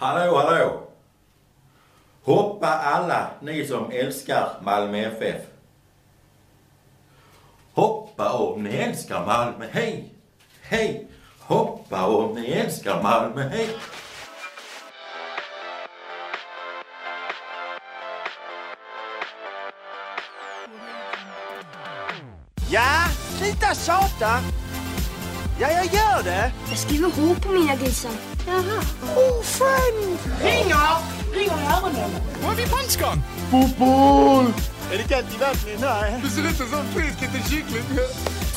Hallå, hallå! Hoppa alla ni som älskar Malmö FF. Hoppa om ni älskar Malmö, hej! Hej! Hoppa om ni älskar Malmö, hej! Ja, sluta tjata! Ja, jag gör det! Jag skriver H på mina grisar. Jaha. Oh, friend! Ringer! Ringer i öronen. Var är vi punchgun? Är det kallt i vattnet? Nej. Det ser ut som fisk, inte kyckling.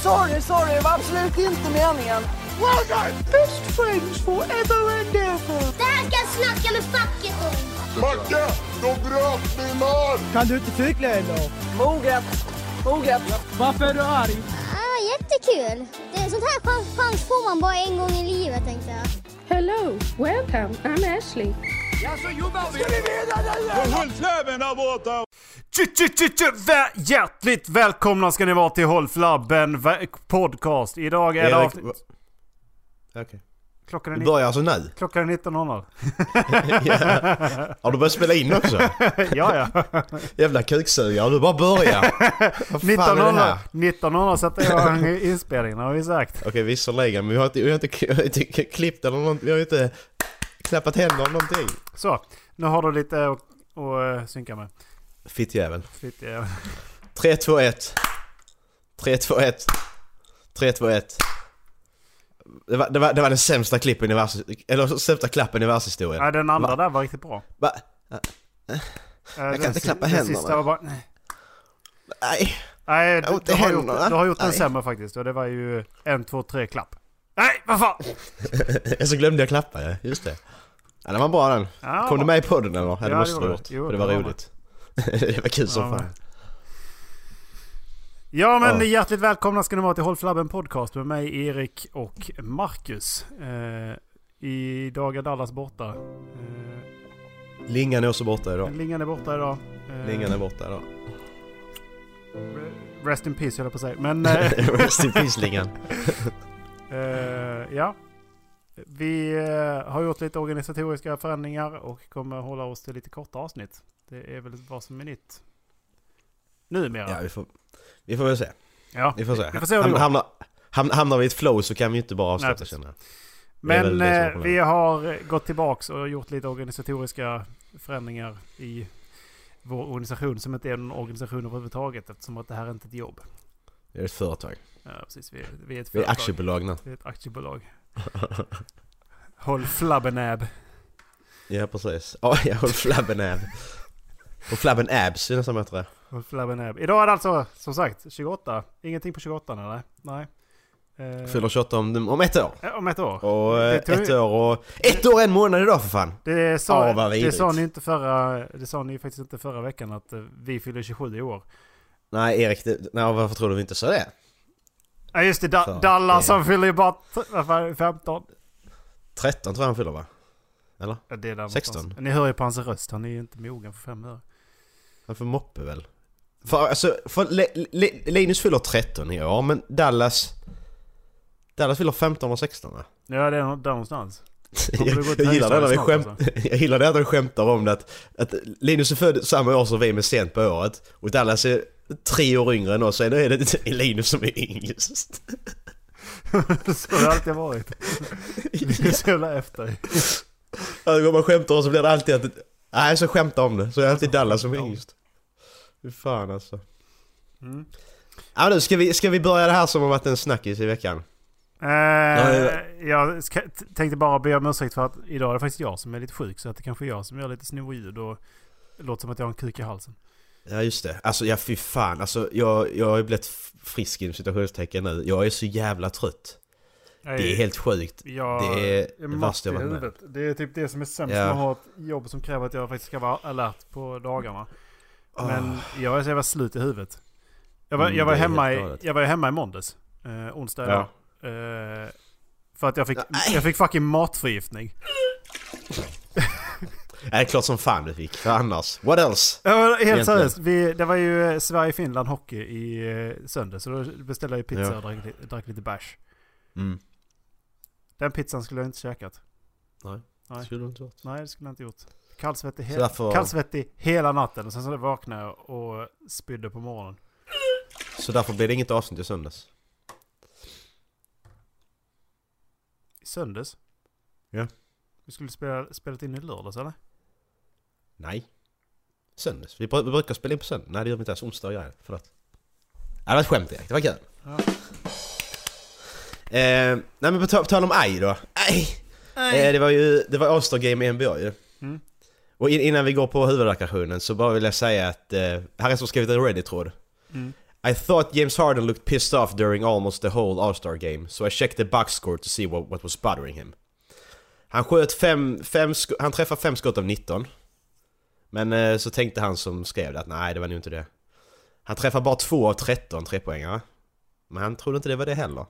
Sorry, sorry, det var absolut inte meningen. Well done! Best friends forever and ever. Det här ska jag snacka med facket om. Macke, de bröt min arm! Kan du inte cykla eller? Moget. Moget. Varför är du arg? Ah, jättekul. Sånt här chans, chans får man bara en gång i livet tänkte jag. Hello, welcome. I'm Ashley. Jobbar vi. Ska? Håll där borta! Hjärtligt välkomna ska ni vara till Håll Flabben podcast. Idag är det Okej. Klockan är, ni- börjar alltså nu? klockan är 19.00. Ja. Har du börjat spela in också? ja, ja. Jävla kuksugare, du bara börjar. Vad fan är det 19.00 här? 19.00 sätter jag igång inspelningen har vi sagt. Okej visserligen, men vi har inte, vi har inte, vi har inte klippt eller något, vi har inte knappat händer eller någonting. Så, nu har du lite att, att eh, synka med. Fittjävel. Fitt, ja. 3, 2, 1. 3, 2, 1. 3, 2, 1. Det var, det, var, det var den sämsta klippen i världs... Eller sämsta klappen i världshistorien. ja, den andra Va? där var riktigt bra. Va? Eh, kan den inte klappa den händerna. Sista var bara, nej. Nej. Nej, Jag du, du, har gjort, du har gjort den Nej. sämre faktiskt. Och det var ju en, två, tre klapp. Nej, vad fan! Jag så glömde jag klappa, ja. Just det. Ja, den var bra den. Ja, Kom du med i podden eller? Ja, det måste du ha gjort. jag. Jo, För det var roligt. det var kul som Ja, fan. Ja men Ja. hjärtligt välkomna ska ni vara till Håll Flabben Podcast med mig Erik och Marcus. Eh, idag är Dallas borta. Eh, Lingan är också borta idag. Lingan är borta idag. Eh, Lingan är borta idag. Rest in peace höll jag på att säga. Men eh, Rest in peace Lingan. eh, ja. Vi eh, har gjort lite organisatoriska förändringar och kommer hålla oss till lite korta avsnitt. Det är väl vad som är nytt. Numera. Ja, vi får, vi får väl se. Ja, Vi får se. Vi får se Ham- hamnar, ham- hamnar vi i ett flow så kan vi inte bara Nej, avsluta precis. känner jag. Men eh, vi har gått tillbaks och gjort lite organisatoriska förändringar i vår organisation som inte är någon organisation överhuvudtaget eftersom att det här är inte ett jobb. Det är ett företag. Ja, precis. Vi är, vi är ett Vi är företag. aktiebolag nu. Vi är ett aktiebolag. Håll flabbenäb. Ja precis. Ja, jag håller flabben ab. Och flabben abs är nästan bättre. Håll flabbenäb. Idag är det alltså som sagt 28. Ingenting på 28 eller? Nej. Eh, Fyller 28 om, om ett år. eh, om ett år. Och eh, tog- ett år och... Ett år en månad idag för fan! Det sa, vad det sa ni inte förra... Det sa ni faktiskt inte förra veckan att eh, vi fyller 27 i år. Nej Erik, det, nej, varför tror du vi inte sa det? Ja just det, da- Dallas han fyller ju bara t- vad var det, 15. 13 tror jag han fyller va? Eller? Ja, det är där 16. någonstans. Ni hör ju på hans röst, han är ju inte mogen för fem år. Han får moppe väl? För alltså, för Le, Le, Linus fyller 13 i år men Dallas... Dallas fyller 15 och 16 va? Ja det är där någonstans. Jag, till jag, gillar det när vi högstadiet skämt, snart, jag gillar det att de skämtar om det att, att Linus är född samma år som vi men sent på året och Dallas är tre år yngre än oss så då är det Linus som är yngst. så har det alltid varit. Vi är så jävla efter. Ja, Går man skämtar om så blir det alltid att... Nej, så skämtar om det. Så är det alltid Dallas som är yngst. Fy fan alltså. Mm. Ja nu ska vi, ska vi börja det här som har varit en snackis i veckan? Eh, ja. jag ska, tänkte bara be om ursäkt för att idag är det faktiskt jag som är lite sjuk. Så att det kanske är jag som gör lite snorljud och låter som att jag har en kuk i halsen. Ja just det. Alltså ja fy fan. Alltså jag, jag har ju blivit frisk inom citationstecken nu. Jag är så jävla trött. Det är helt sjukt. Jag Det är är det värsta jag varit med huvudet. Det är typ det som är sämst Ja. med att ha ett jobb som kräver att jag faktiskt ska vara alert på dagarna. Men Åh. jag är så jävla slut i huvudet. Jag var, Mm, jag var, är hemma, i, jag var hemma i måndags. Eh, onsdag. Ja. Eh, för att jag fick, Nej. jag fick fucking matförgiftning. Det är klart som fan du fick. För annars. What else? Ja, helt seriöst. Vi, det var ju eh, Sverige-Finland hockey i eh, söndag. Så då beställde jag ju pizza Ja. och drack, drack lite bärs. Mm. Den pizzan skulle jag inte käkat. Nej. Nej. Skulle du inte gjort. Nej, det skulle jag inte gjort. Kallsvettig, he- därför- kallsvettig hela natten och sen så vaknade jag och spydde på morgonen. Så därför blir det inget avsnitt i söndags. I söndags? Ja. Vi skulle spela, spelat in i lördags eller? Nej. Söndags. Vi, vi brukar spela in på söndag. Nej det gör vi inte ens. Onsdag och grejer. Förlåt. Ja, det var ett skämt Erik. Det var kul. Ja. Eh, nej men på tal, på tal om aj då. Aj! Eh, det var ju det var All-Star Game i NBA ju. Mm. Och in, innan vi går på huvudreaktionen så bara vill jag säga att... Eh, här är som skrivit en Reddit-tråd. Mm. I thought James Harden looked pissed off during almost the whole All-Star game, so I checked the box score to see what, what was bothering him. Han sköt fem, fem han träffade fem skott av 19. Men eh, så tänkte han som skrev det att nej, det var nog inte det. Han träffade bara två av 13 trepoängare. Men han trodde inte det var det heller.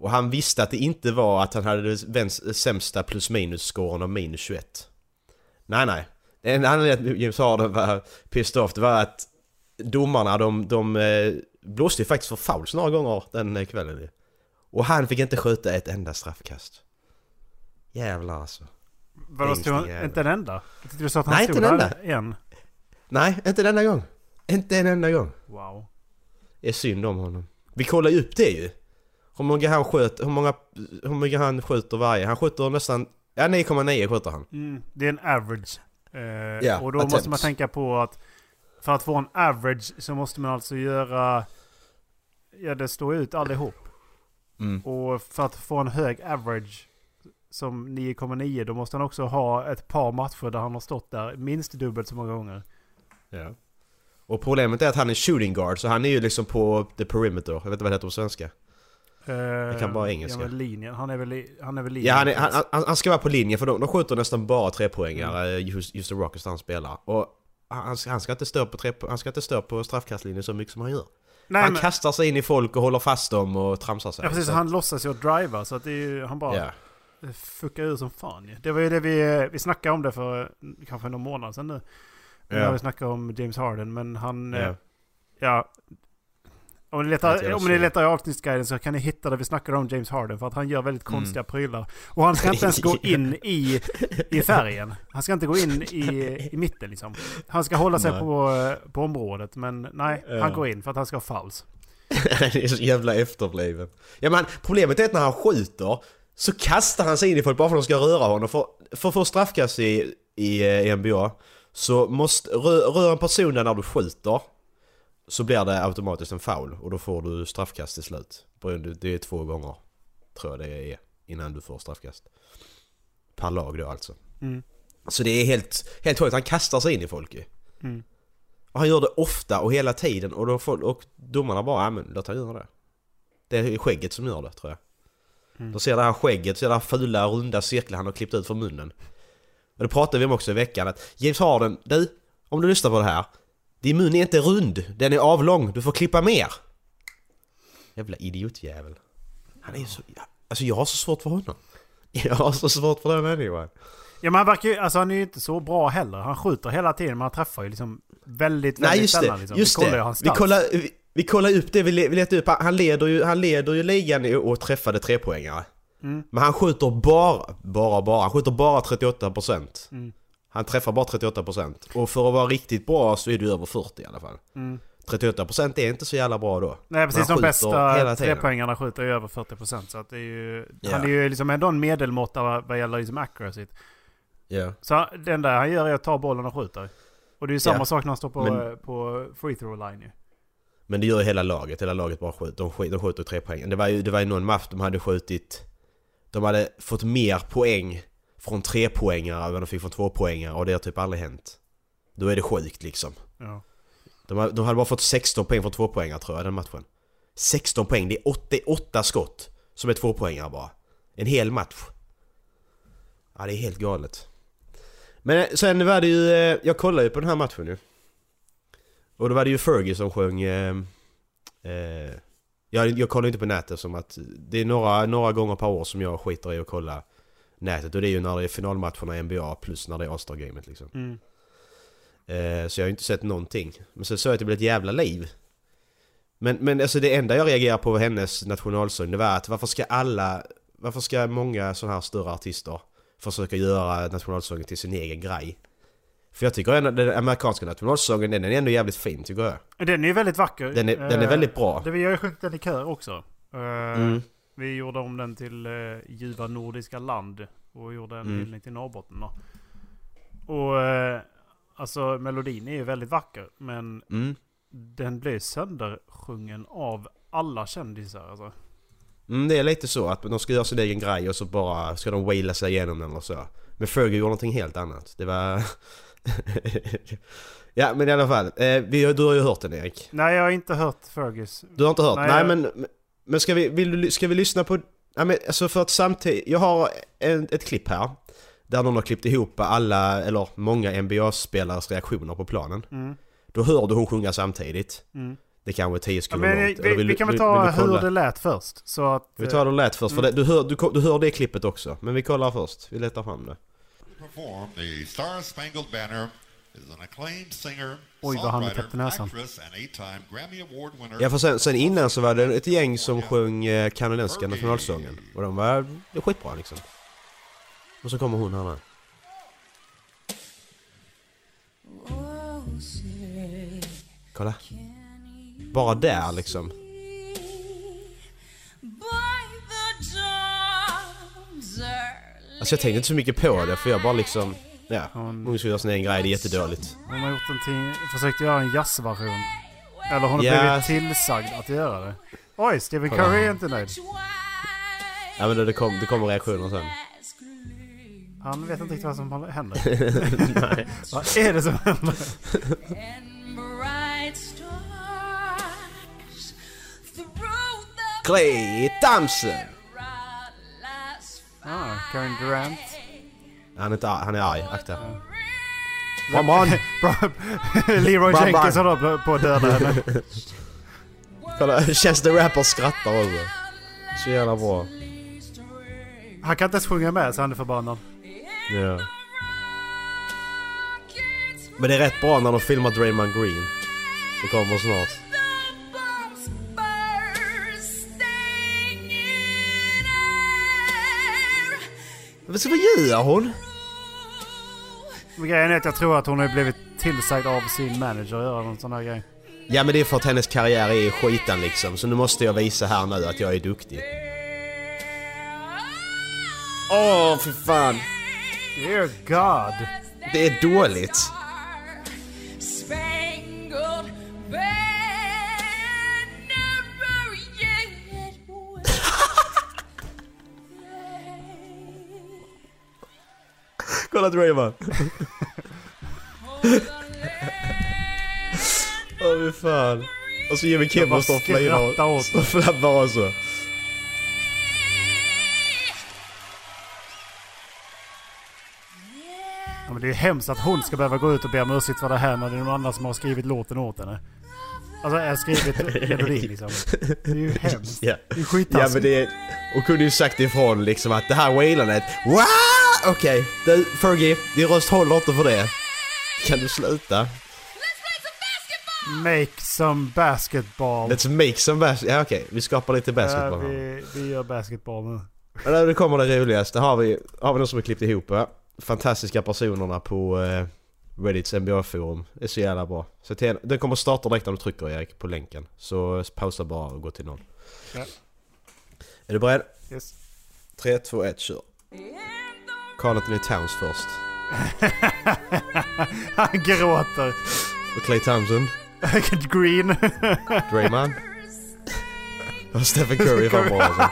Och han visste att det inte var att han hade den sämsta plus minus scoren av minus 21. Nej, nej. En anledning till att James Harden var pissed off, det var att domarna de, de eh, blåste ju faktiskt för fouls några gånger den kvällen. Och han fick inte skjuta ett enda straffkast. Jävlar alltså. Vadå, stod han, inte en enda? Jag tyckte du sa att han Nej, stod inte en enda. en. Nej, inte en enda gång. Inte en enda gång. Wow. Det är synd om honom. Vi kollar ju upp det ju. Hur många han sköt, hur många, hur mycket han skjuter varje. Han skjuter nästan, ja 9,9 skjuter han. Mm, det är en average. Eh, Ja, och då attempts. måste man tänka på att för att få en average så måste man alltså göra... Ja, det står ut allihop. Mm. Och för att få en hög average som 9,9 då måste han också ha ett par matcher där han har stått där minst dubbelt så många gånger. Ja. Och problemet är att han är shooting guard, så han är ju liksom på the perimeter. Jag vet inte vad det heter på svenska. Jag kan bara engelska. Ja, men linjen. Han är väl, i- han är väl linjen. Ja, han, är, han, han, han ska vara på linjen för de, de skjuter nästan bara trepoängare, just, just the Rockets han spelar. Och han, han ska inte stå på, tre, han ska inte stå på straffkastlinjen så mycket som han gör. Nej, han men, kastar sig in i folk och håller fast dem och tramsar sig. ja, precis. Så- Han låtsas ju att driva så att det är ju, han bara Ja. fuckar ur som fan. Det var ju det vi, vi snackade om det för eh, kanske någon månad sedan nu. När Ja. vi snackade om James Harden men han... eh, Ja. Om ni letar, om ni letar i avsnittsguiden så kan ni hitta där vi snackar om James Harden för att han gör väldigt Mm. konstiga prylar. Och han ska inte ens gå in i, i färgen. Han ska inte gå in i, i mitten liksom. Han ska hålla sig Nej. på, eh, på området men nej, Ja. han går in för att han ska ha fouls. Han är så jävla efterbliven. Ja men problemet är att när han skjuter så kastar han sig in i folk bara för att de ska röra honom. För, för att få straffkast i, i, eh, i NBA så måste, rö, rör en person där när du skjuter så blir det automatiskt en foul och då får du straffkast till slut. Det är två gånger tror jag det är innan du får straffkast. Per lag då alltså. Mm. Så det är helt, helt sjukt. Han kastar sig in i folk ju. Mm. Och han gör det ofta och hela tiden och, då får, och domarna bara, ja men låt han göra det. Det är skägget som gör det tror jag. Mm. De ser det här skägget, ser det här fula runda cirklar han har klippt ut från munnen. Och det pratade vi om också i veckan att James Harden, du, om du lyssnar på det här. Din mun är inte rund, den är avlång, du får klippa mer. Jävla idiotjävel. Han är ju så... Alltså jag har så svårt för honom. Jag har så svårt för den människan. Ja men han verkar ju, alltså han är ju inte så bra heller. Han skjuter hela tiden men han träffar ju liksom väldigt, väldigt Nej just sällan. det, Liksom. just vi kollar ju hans Vi kollar, vi, vi kollar upp det, vi, le- vi letar upp, han leder ju, han leder ju ligan och träffade trepoängare. Mm. Men han skjuter bara, bara, bara, han skjuter bara 38%. Mm. Han träffar bara 38%. Och för att vara riktigt bra så är du över 40 i alla fall. Mm. 38% är inte så jävla bra då. Nej precis, de bästa trepoängarna skjuter ju över 40% så att det är ju... Ja. Han är ju liksom ändå en medelmåtta vad gäller liksom accuracy. Ja. Så det enda han gör är att ta bollen och skjuta. Och det är ju samma Ja. sak när han står på, Men- eh, på free throw line ju. Men det gör ju hela laget, hela laget bara skjuter, de, skjuter, de skjuter tre poäng. Det var ju, det var ju någon match de hade skjutit... De hade fått mer poäng från trepoängare än vad de fick från tvåpoängare och det har typ aldrig hänt. Då är det sjukt liksom. Ja. De, har- de hade bara fått 16 poäng från tvåpoängare tror jag den matchen. 16 poäng, det är 88 skott som är tvåpoängare bara. En hel match. Ja det är helt galet. Men eh, sen var det ju, eh, jag kollade ju på den här matchen nu. Och då var det ju Fergie som sjöng... Eh, eh, jag, jag kollar inte på nätet som att det är några, några gånger per år som jag skiter i att kolla nätet. Och det är ju när det är finalmatcherna i NBA plus när det är All-Star-gamet liksom. Mm. Eh, så jag har ju inte sett någonting. Men sen såg jag att det blev ett jävla liv. Men, men alltså det enda jag reagerar på med hennes nationalsång det var att varför ska alla... Varför ska många sådana här större artister försöker göra nationalsången till sin egen grej. För jag tycker ändå den amerikanska nationalsången den är ändå jävligt fin tycker jag. Den är ju väldigt vacker. Den är, den är Eh, väldigt bra. Det, vi har ju sjungit den i kör också. Eh, Mm. Vi gjorde om den till uh, Ljuva Nordiska Land. Och gjorde en Mm. hyllning till Norrbotten då. Och eh, alltså melodin är ju väldigt vacker. Men Mm. den blev söndersjungen av alla kändisar alltså. Mm, det är lite så att de ska göra sin egen grej och så bara ska de waila sig igenom den och så. Men Fergie gjorde någonting helt annat. Det var... ja men i alla fall. Eh, vi, du har ju hört den Erik. Nej jag har inte hört Fergus. Du har inte hört? Nej, Nej, jag- men... Men ska vi, vill, du- ska vi lyssna på... Ja, men, alltså för att samtidigt... Jag har en, ett klipp här. Där någon har klippt ihop alla, eller många NBA-spelares reaktioner på planen. Mm. Då hör du hon sjunga samtidigt. Mm. Det kanske är 10 Ja, sekunder men, långt. vi, vill vi du- kan väl vill- ta vill du kolla? hur det lät först. Så att... Vi tar det lätt först, för Mm. det, du, hör, du, du hör det klippet också. Men vi kollar först. Vi letar fram det. perform the Star Spangled Banner is an acclaimed singer, Oj, vad han är songwriter, täppt näsan. actress, and eight-time Grammy Award winner. Ja för sen, sen innan så var det ett gäng som sjöng eh, kanadensiska nationalsången. Och de var skitbra liksom. Och så kommer hon här nu. Kolla. Bara där liksom. Alltså jag tänkte inte så mycket på det för jag bara liksom... Ja, hon ska göra sin egen grej, det är jättedåligt. Hon har gjort en till, försökt göra en jazzversion. Eller hon har Ja. blivit tillsagd att göra det. Oj, Stephen. Curry är inte nöjd. Ja men det, det, kom, det kommer reaktioner sen. Han vet inte riktigt vad som händer. Nej. vad är det som händer? Clay Thompson! Ah, Karen Durant. Han är, inte arg, han är arg, akta. Come on! Bra- Leroy Bra, Jenkins håller på att döda henne. Kolla, Chance the Rapper skrattar också. Så jävla bra. Han kan inte ens sjunga med så han är förbannad. Ja. Men det är rätt bra när de filmar Draymond Green. Det kommer snart. Vad, vad gör hon? Grejen är att jag tror att hon har blivit tillsagd av sin manager att göra någon sån här grej. Ja men det är för att hennes karriär är i skitan liksom. Så nu måste jag visa här nu att jag är duktig. Åh, för fan. Dear God. Det är dåligt. Kolla Draymond. Åh fy fan. Och så Jimmy Kimmel bara och flinar skrattar och och flabbar också. Ja, men det är hemskt att hon ska behöva gå ut och be om ursäkt för det här när det är någon annan som har skrivit låten åt henne. Alltså jag har skrivit melodin liksom. Det är ju hemskt. Ja. Det är Ja skittaskigt. men det är... Och kunde ju sagt ifrån liksom att det här wailandet... Wow! Okej, du Fergie, din röst håller inte för det. Kan du sluta? Make some basketball. Let's make some basketball. Ja okej, vi skapar lite Ja, basketball här. vi, vi gör basketball nu. Men nu kommer det roligaste. Har vi, har vi någon som har klippt ihop va? Fantastiska personerna på eh, Reddits NBA-forum. Det är så jävla bra. Så till, den kommer starta direkt när du trycker Erik på länken. Så pausa bara och gå till någon. Ja. Är du beredd? Yes. 3, 2, 1, kör. Carl Anthony Towns först. Han gråter. Och Clay Thompson. Green. Draymond. Och Stephen Curry bra alltså.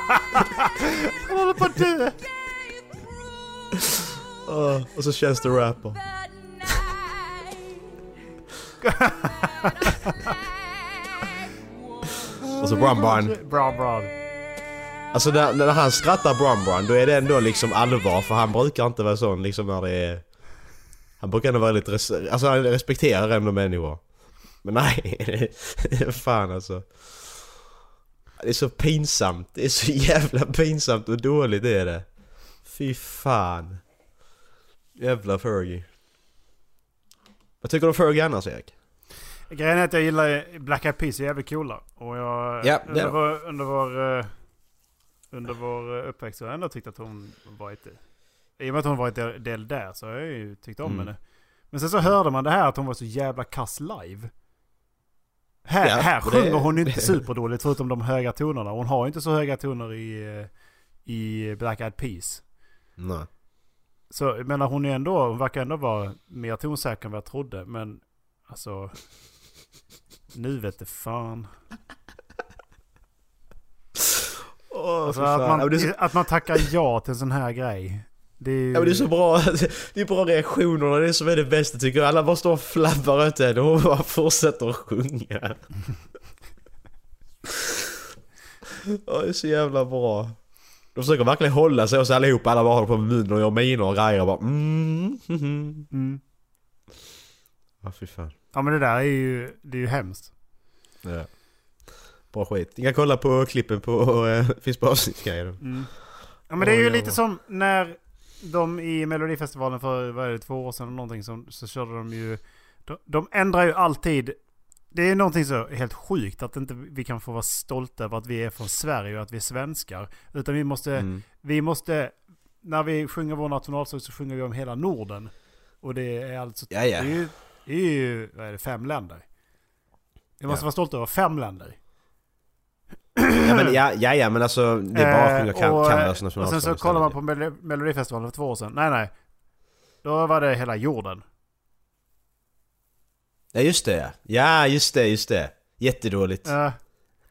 Han håller på att dö. Åh, och så känns det rapper. och så Brumbarn. Bra, bra. Alltså när, när han skrattar Brumbarn då är det ändå liksom allvar för han brukar inte vara sån liksom när det är... Han brukar ändå vara lite... Res, alltså han respekterar ändå människor. Men nej, fan alltså. Det är så pinsamt. Det är så jävla pinsamt och dåligt är det. Fy fan. Jävla Fergie. Vad tycker du om Fergie annars Erik? Grejen är att jag gillar Black Eyed Peas är jävligt coola. Och jag... Ja, det under, vår, under vår... Under vår eh, uppväxt så har jag ändå tyckt att hon var ett... I och med att hon varit del, del där så har jag ju tyckt om Mm. henne. Men sen så hörde man det här att hon var så jävla kass live. Här, Ja, här och det- sjunger hon inte superdåligt förutom de höga tonerna. Hon har inte så höga toner i, eh, i Black Eyed Peas. Nej. Så jag menar hon är ändå, hon verkar ändå vara mer tonsäker än vad jag trodde. Men alltså, nu vet det fan. Alltså att, man, så, att man tackar ja till en sån här grej. Det är ju... ja, men det är så bra, det är bra reaktionerna, det är som är det bästa tycker jag. Alla bara står och flabbar åt henne och hon bara fortsätter att sjunga. Ja, det är så jävla bra. De försöker verkligen hålla sig och så allihopa, alla bara håller på med munnen och gör miner och grejer och bara mm, mhm. Mm. Ja fy fan. Ja men det där är ju, det är ju hemskt. Ja. Bra skit. Ni kan kolla på klippen på, äh, finns på avsnittsgrejer. Mm. Ja men det är ju lite som när de i Melodifestivalen för, vad är det, två år sedan eller någonting som, så körde de ju, de, de ändrar ju alltid, det är någonting så helt sjukt att inte vi kan få vara stolta över att vi är från Sverige och att vi är svenskar. Utan vi måste, Mm. vi måste, när vi sjunger vår nationalsång så sjunger vi om hela Norden. Och det är alltså, Ja, ja. det är ju, det är ju vad är det, fem länder. Vi måste Ja. vara stolta över fem länder. Ja men ja, ja, ja men alltså det är bara Eh, kan, och, Kanadas och sen så kollar man på Mel- Melodifestivalen för två år sedan. Nej, nej. Då var det hela jorden. Ja just det ja. Ja just det, just det. Jättedåligt. Eh,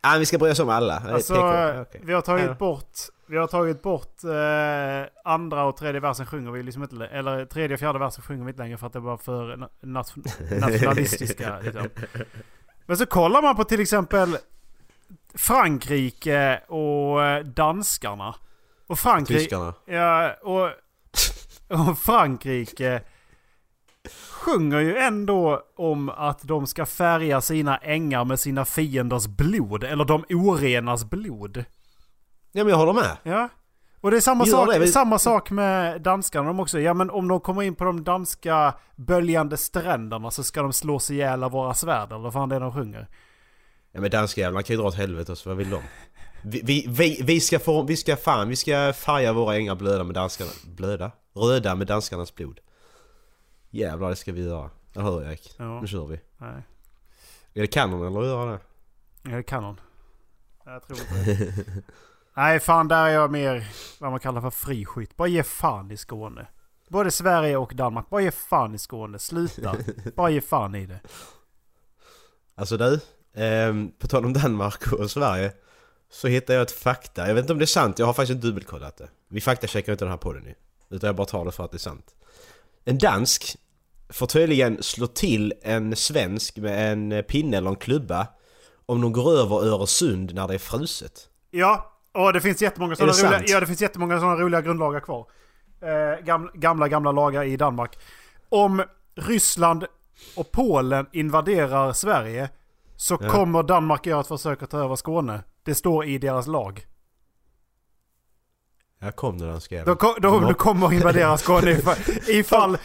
Ah, vi ska bry oss om alla. Alltså, Okej. vi har Ja. tagit bort... Vi har tagit bort eh, andra och tredje versen sjunger vi liksom inte... Eller tredje och fjärde versen sjunger vi inte längre för att det var för na- nation- nationalistiska. liksom. Men så kollar man på till exempel Frankrike och eh, danskarna. Och Frankrike... Tyskarna. Ja, och, och Frankrike sjunger ju ändå om att de ska färga sina ängar med sina fienders blod. Eller de orenas blod. Ja men jag håller med. Ja. Och det är samma sak, det, samma sak med danskarna de också. Ja men om de kommer in på de danska böljande stränderna så ska de slå sig ihjäl av våra svärd. Eller vad fan det är de sjunger. Ja men danskjävlarna kan ju dra åt helvete också, vad vill de? Vi, vi, vi, vi ska få, vi ska fan, vi ska färga våra ängar blöda med danskarna, blöda? Röda med danskarnas blod. Jävlar det ska vi göra. Eller hur Erik? Ja. Nu kör vi. Nej, Är det kanon eller att göra det? ja, det kan hon. Jag tror inte. Nej fan där är jag mer vad man kallar för friskytt. Bara ge fan i Skåne. Både Sverige och Danmark. Bara ge fan i Skåne. Sluta. Bara ge fan i det. Alltså du, ehm, på tal om Danmark och Sverige Så hittade jag ett fakta, jag vet inte om det är sant, jag har faktiskt inte dubbelkollat det Vi faktacheckar inte den här podden nu Utan jag bara tar det för att det är sant En dansk får tydligen slå till en svensk med en pinne eller en klubba Om de går över Öresund när det är fruset Ja, och det finns jättemånga sådana roliga, sant? ja, det finns jättemånga sådana roliga grundlagar kvar. Eh, gamla, gamla, gamla lagar i Danmark. Om Ryssland och Polen invaderar Sverige så Ja. kommer Danmark göra ett försök att ta över Skåne. Det står i deras lag. Här kom den danska De, jäveln. ko- de, de kommer invadera Skåne ifall, ifall,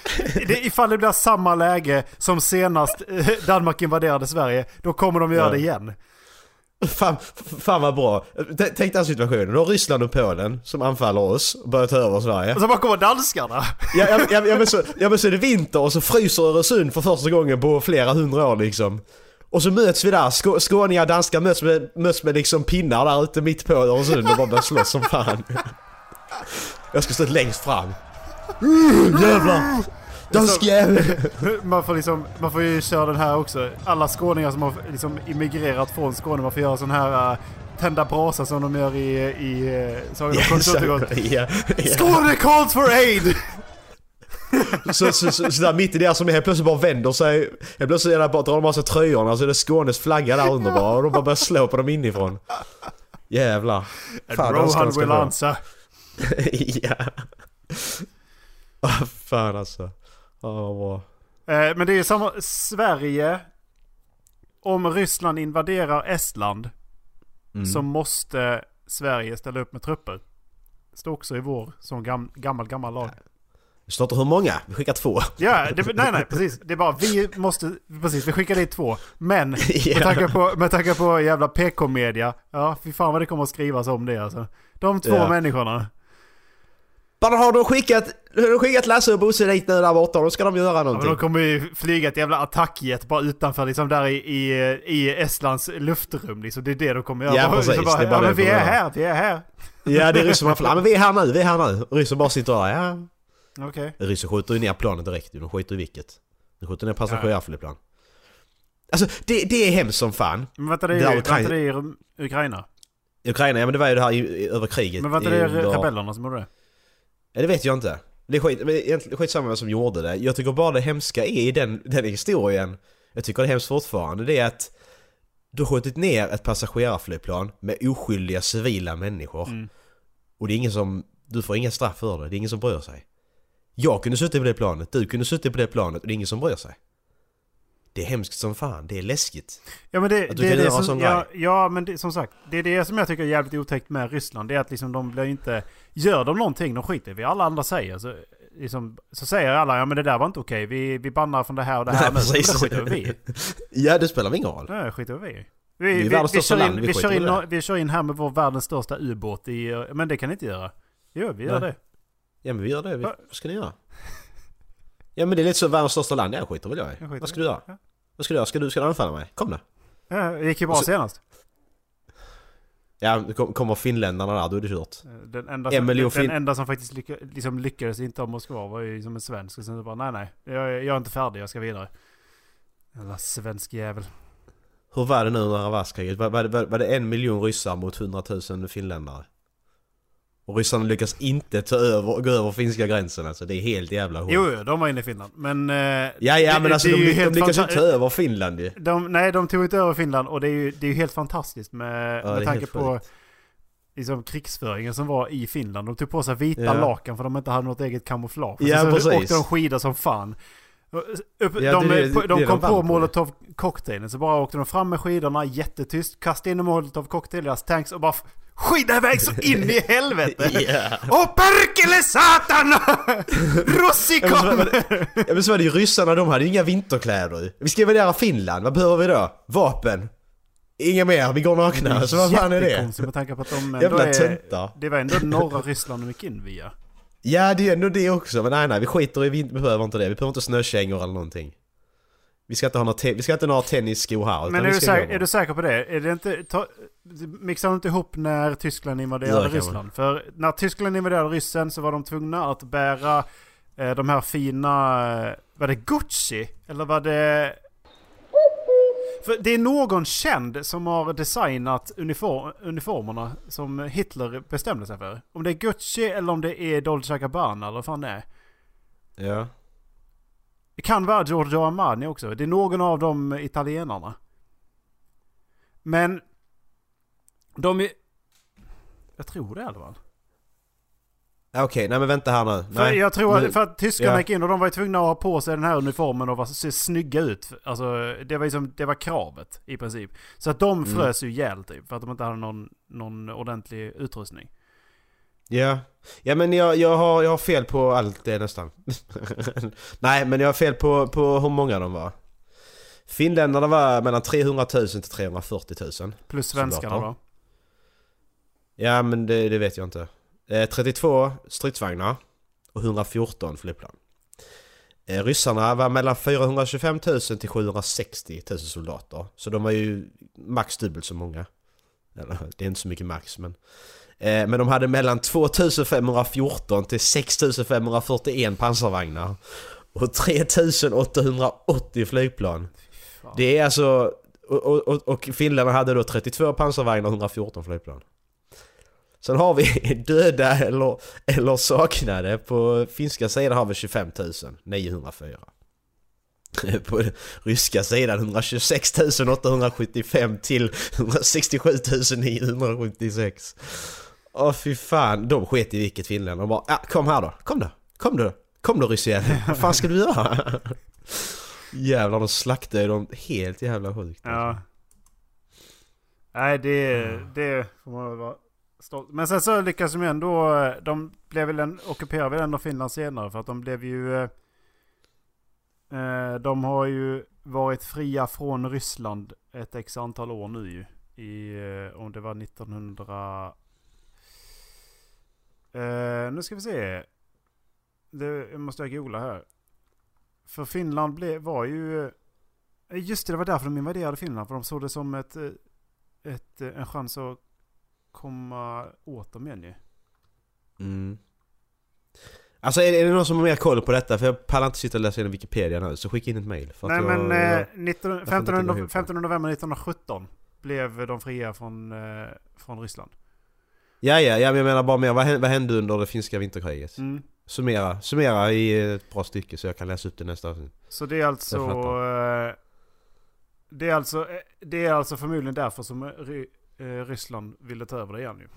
det, ifall det blir samma läge som senast eh, Danmark invaderade Sverige. Då kommer de göra Ja. det igen. Fan, fan vad bra! T- Tänk den situationen, då har Ryssland och Polen som anfaller oss och börjar ta över Sverige Och så bara kommer danskarna. Ja, ja, ja, men så, ja men så är det vinter och så fryser Öresund för första gången på flera hundra år liksom. Och så möts vi där, Skå, skåningar och danskar möts med, möts med liksom pinnar där ute mitt på Öresund och bara börjar slåss som fan. Jag ska stå längst fram. Uh, jävlar! Dansk jävel! Man får, liksom, man får ju köra den här också. Alla skåningar som har liksom immigrerat från Skåne, man får göra sån här uh, tända brasa som de gör i, i uh, Sagan om så- Turegård. ja, ja. Skåne calls for aid! Så, så, så, så där mitt i det som helt plötsligt bara vänder sig. Helt plötsligt är det bara, drar de av sig tröjorna så är det Skånes flagga där under bara och de bara börjar slå på dem inifrån. Jävlar. Danskarna Rohan will answer. ja. Ah, fan alltså. Vad bra. Eh, men det är ju samma, Sverige, om Ryssland invaderar Estland Mm. så måste Sverige ställa upp med trupper. Står också i vår som gam, gammal, gammal lag. Det står inte hur många, vi skickar två. Ja, det, nej nej precis. Det är bara vi måste, precis vi skickar dit två. Men Ja. med, tanke på, med tanke på jävla PK-media, ja fy fan vad det kommer att skrivas om det alltså. De två Ja. människorna. Bara har de skickat, har de skickat Lasse och Bosse dit nu där borta, då ska de göra Ja, men någonting. de kommer ju flyga ett jävla attackjet bara utanför liksom där i, i, i Estlands luftrum liksom. Det är det de kommer göra. Ja, precis. Bara, Det är bara ja, det men vi är här, vi är här. Ja det är ryssen som ja, men vi är här nu, vi är här nu. Och ryssen bara sitter där, ja. Okej. Ryssen skjuter ju ner planet direkt de skiter i vilket. De skjuter ner passagerarflygplan. Alltså det, det är hemskt som fan. Men vänta det är ju, Ukraina- det är Ukraina. Ukraina, ja men det var ju det här i, i, över kriget. Men vänta det är rebellerna som gjorde det. Ja, det vet jag inte. Det är skit, men egentligen skitsamma vem som gjorde det. Jag tycker bara det hemska är i den, den historien, jag tycker det är hemskt fortfarande, det är att du har skjutit ner ett passagerarflygplan med oskyldiga civila människor. Mm. Och det är ingen som, du får inga straff för det, det är ingen som bryr sig. Jag kunde suttit på det planet, du kunde suttit på det planet och det är ingen som bryr sig. Det är hemskt som fan, det är läskigt. Ja men det, det är det som, ja, ja men det, som sagt, det är det som jag tycker är jävligt otäckt med Ryssland. Det är att liksom de blir inte, gör de någonting, de skiter i vad alla andra säger. Så, liksom, så säger alla, ja men det där var inte okej, vi, vi bannar från det här och det här Nej, nu. Men precis. det skiter vi. Ja, det spelar ingen roll. Nej, skiter vi. Vi Vi, vi, vi, kör in, vi vi, kör in, vi kör här med vår världens största ubåt i, men det kan ni inte göra. Jo, vi gör Nej. det. Ja men vi gör det, vi, Va? vad ska ni göra? Ja men det är lite så världens största land, jag skiter väl jag. Jag skiter Vad ska du göra? Ja. Vad ska du göra? Ska du, ska du anfalla mig? Kom då. Ja, det gick ju bra så- senast. Ja, kommer finländarna där, då är det kört. Den enda, En som, den fin- enda som faktiskt lycka, liksom lyckades inte av Moskva var ju som en svensk. Och sen så bara, nej nej, jag, jag är inte färdig, jag ska vidare. Jävla svensk jävel. Hur var det nu under världskriget? Var, var, var, var det en miljon ryssar mot 100 000 finländare? Och ryssarna lyckas inte ta över, gå över finska gränsen alltså, det är helt jävla sjukt. Jo, de var inne i Finland. Men... eh, Ja, ja det- men alltså de, de, lyckas ju inte ta över Finland ju. De, nej, de tog inte över Finland och det är ju, det är ju helt fantastiskt med, är med tanke på sjukt. liksom, krigsföringen som var i Finland. De tog på sig vita Ja. lakan för de inte hade något eget kamouflage. Ja, så precis. åkte de skidor som fan. Och, Upp, Ja, de det det- det de är kom de på molotov cocktailen så bara åkte de fram med skidorna jättetyst, kastade in en molotov cocktail i deras tanks och bara skida iväg så in i helvete! Ja. Åh perkele satan! Russi kommer! det- Ja men så var det ju ryssarna, de hade ju inga vinterkläder Vi ska invadera Finland, vad behöver vi då? Vapen? Inga mer, vi går nakna. Så vad fan är det? Jättekonstigt med tanke på att de ändå Jävla är... töntar. Det var ändå norra Ryssland de gick in via. Ja det är ändå det också, men nej nej vi skiter i, vi behöver inte det. Vi behöver inte snökängor eller någonting. Vi ska inte ha några, te- vi ska inte ha några tennisskor här. Men är du, säker, är du säker på det? Är det inte... Ta, mixar inte ihop när Tyskland invaderade Ryssland? För när Tyskland invaderade Ryssen så var de tvungna att bära eh, de här fina... Eh, var det Gucci? Eller var det... För det är någon känd som har designat uniform, uniformerna som Hitler bestämde sig för. Om det är Gucci eller om det är Dolce Gabbana eller vad fan det är. Ja. Det kan vara Giorgio Armani också. Det är någon av de italienarna. Men... De är... Jag tror det i alla fall. Ja, Okej, nej men vänta här nu. För Nej, jag tror att, för att tyskarna ja. gick in och de var ju tvungna att ha på sig den här uniformen och se snygga ut. Alltså det var, liksom, det var kravet i princip. Så att de Mm. frös ju ihjäl typ. För att de inte hade någon, någon ordentlig utrustning. Ja. Ja men jag, jag, har, jag har fel på allt det nästan. nej men jag har fel på, på hur många de var. Finländarna var mellan 300 000 till 340 000. Plus svenskarna då. Ja men det, det vet jag inte. Eh, 32 stridsvagnar och 114 flygplan. Eh, ryssarna var mellan 425 000 till 760 000 soldater. Så de var ju max dubbelt så många. Eller, det är inte så mycket max men... Eh, men de hade mellan 2514 till 6541 pansarvagnar. Och 3880 flygplan. Det är alltså... Och, och, och, och hade då 32 pansarvagnar och 114 flygplan. Sen har vi döda eller, eller saknade. På finska sidan har vi 25 904. På ryska sidan 126 875 till 167 976. Åh fy fan, de sket i vilket Finland. De bara ja, kom här då, kom då, kom då, kom då ryssjävel. Vad fan ska du göra? Jävlar de slaktade dem helt jävla sjukt. Alltså. Ja. Nej det, det får man väl vara stolt. Men sen så lyckas de ju ändå, de blev väl en, ockuperade väl ändå Finland senare för att de blev ju... eh, de har ju varit fria från Ryssland ett x antal år nu ju. I, eh, om det var 1900... Eh, nu ska vi se. Det måste jag googla här. För Finland blev, var ju... Eh, just det, det var därför de invaderade Finland. För de såg det som ett, eh, ett, eh, en chans att komma åt dem igen ju. Mm. Alltså är är det någon som har mer koll på detta? För jag pallar inte sitta och läsa igenom Wikipedia nu. Så skicka in ett mail. Nej att men jag, eh, jag, 19, jag får 15, inte gå nov- ihop. 15 november 1917 blev de fria från, eh, från Ryssland. Ja, ja, ja, men jag menar bara mer. Vad hände, vad hände under det finska vinterkriget? Mm. Summera, summera i ett bra stycke så jag kan läsa upp det nästa avsnitt. Så det är alltså... Jag eh, Det är alltså, eh, det är alltså förmodligen därför som Ry, eh, Ryssland ville ta över det igen ju.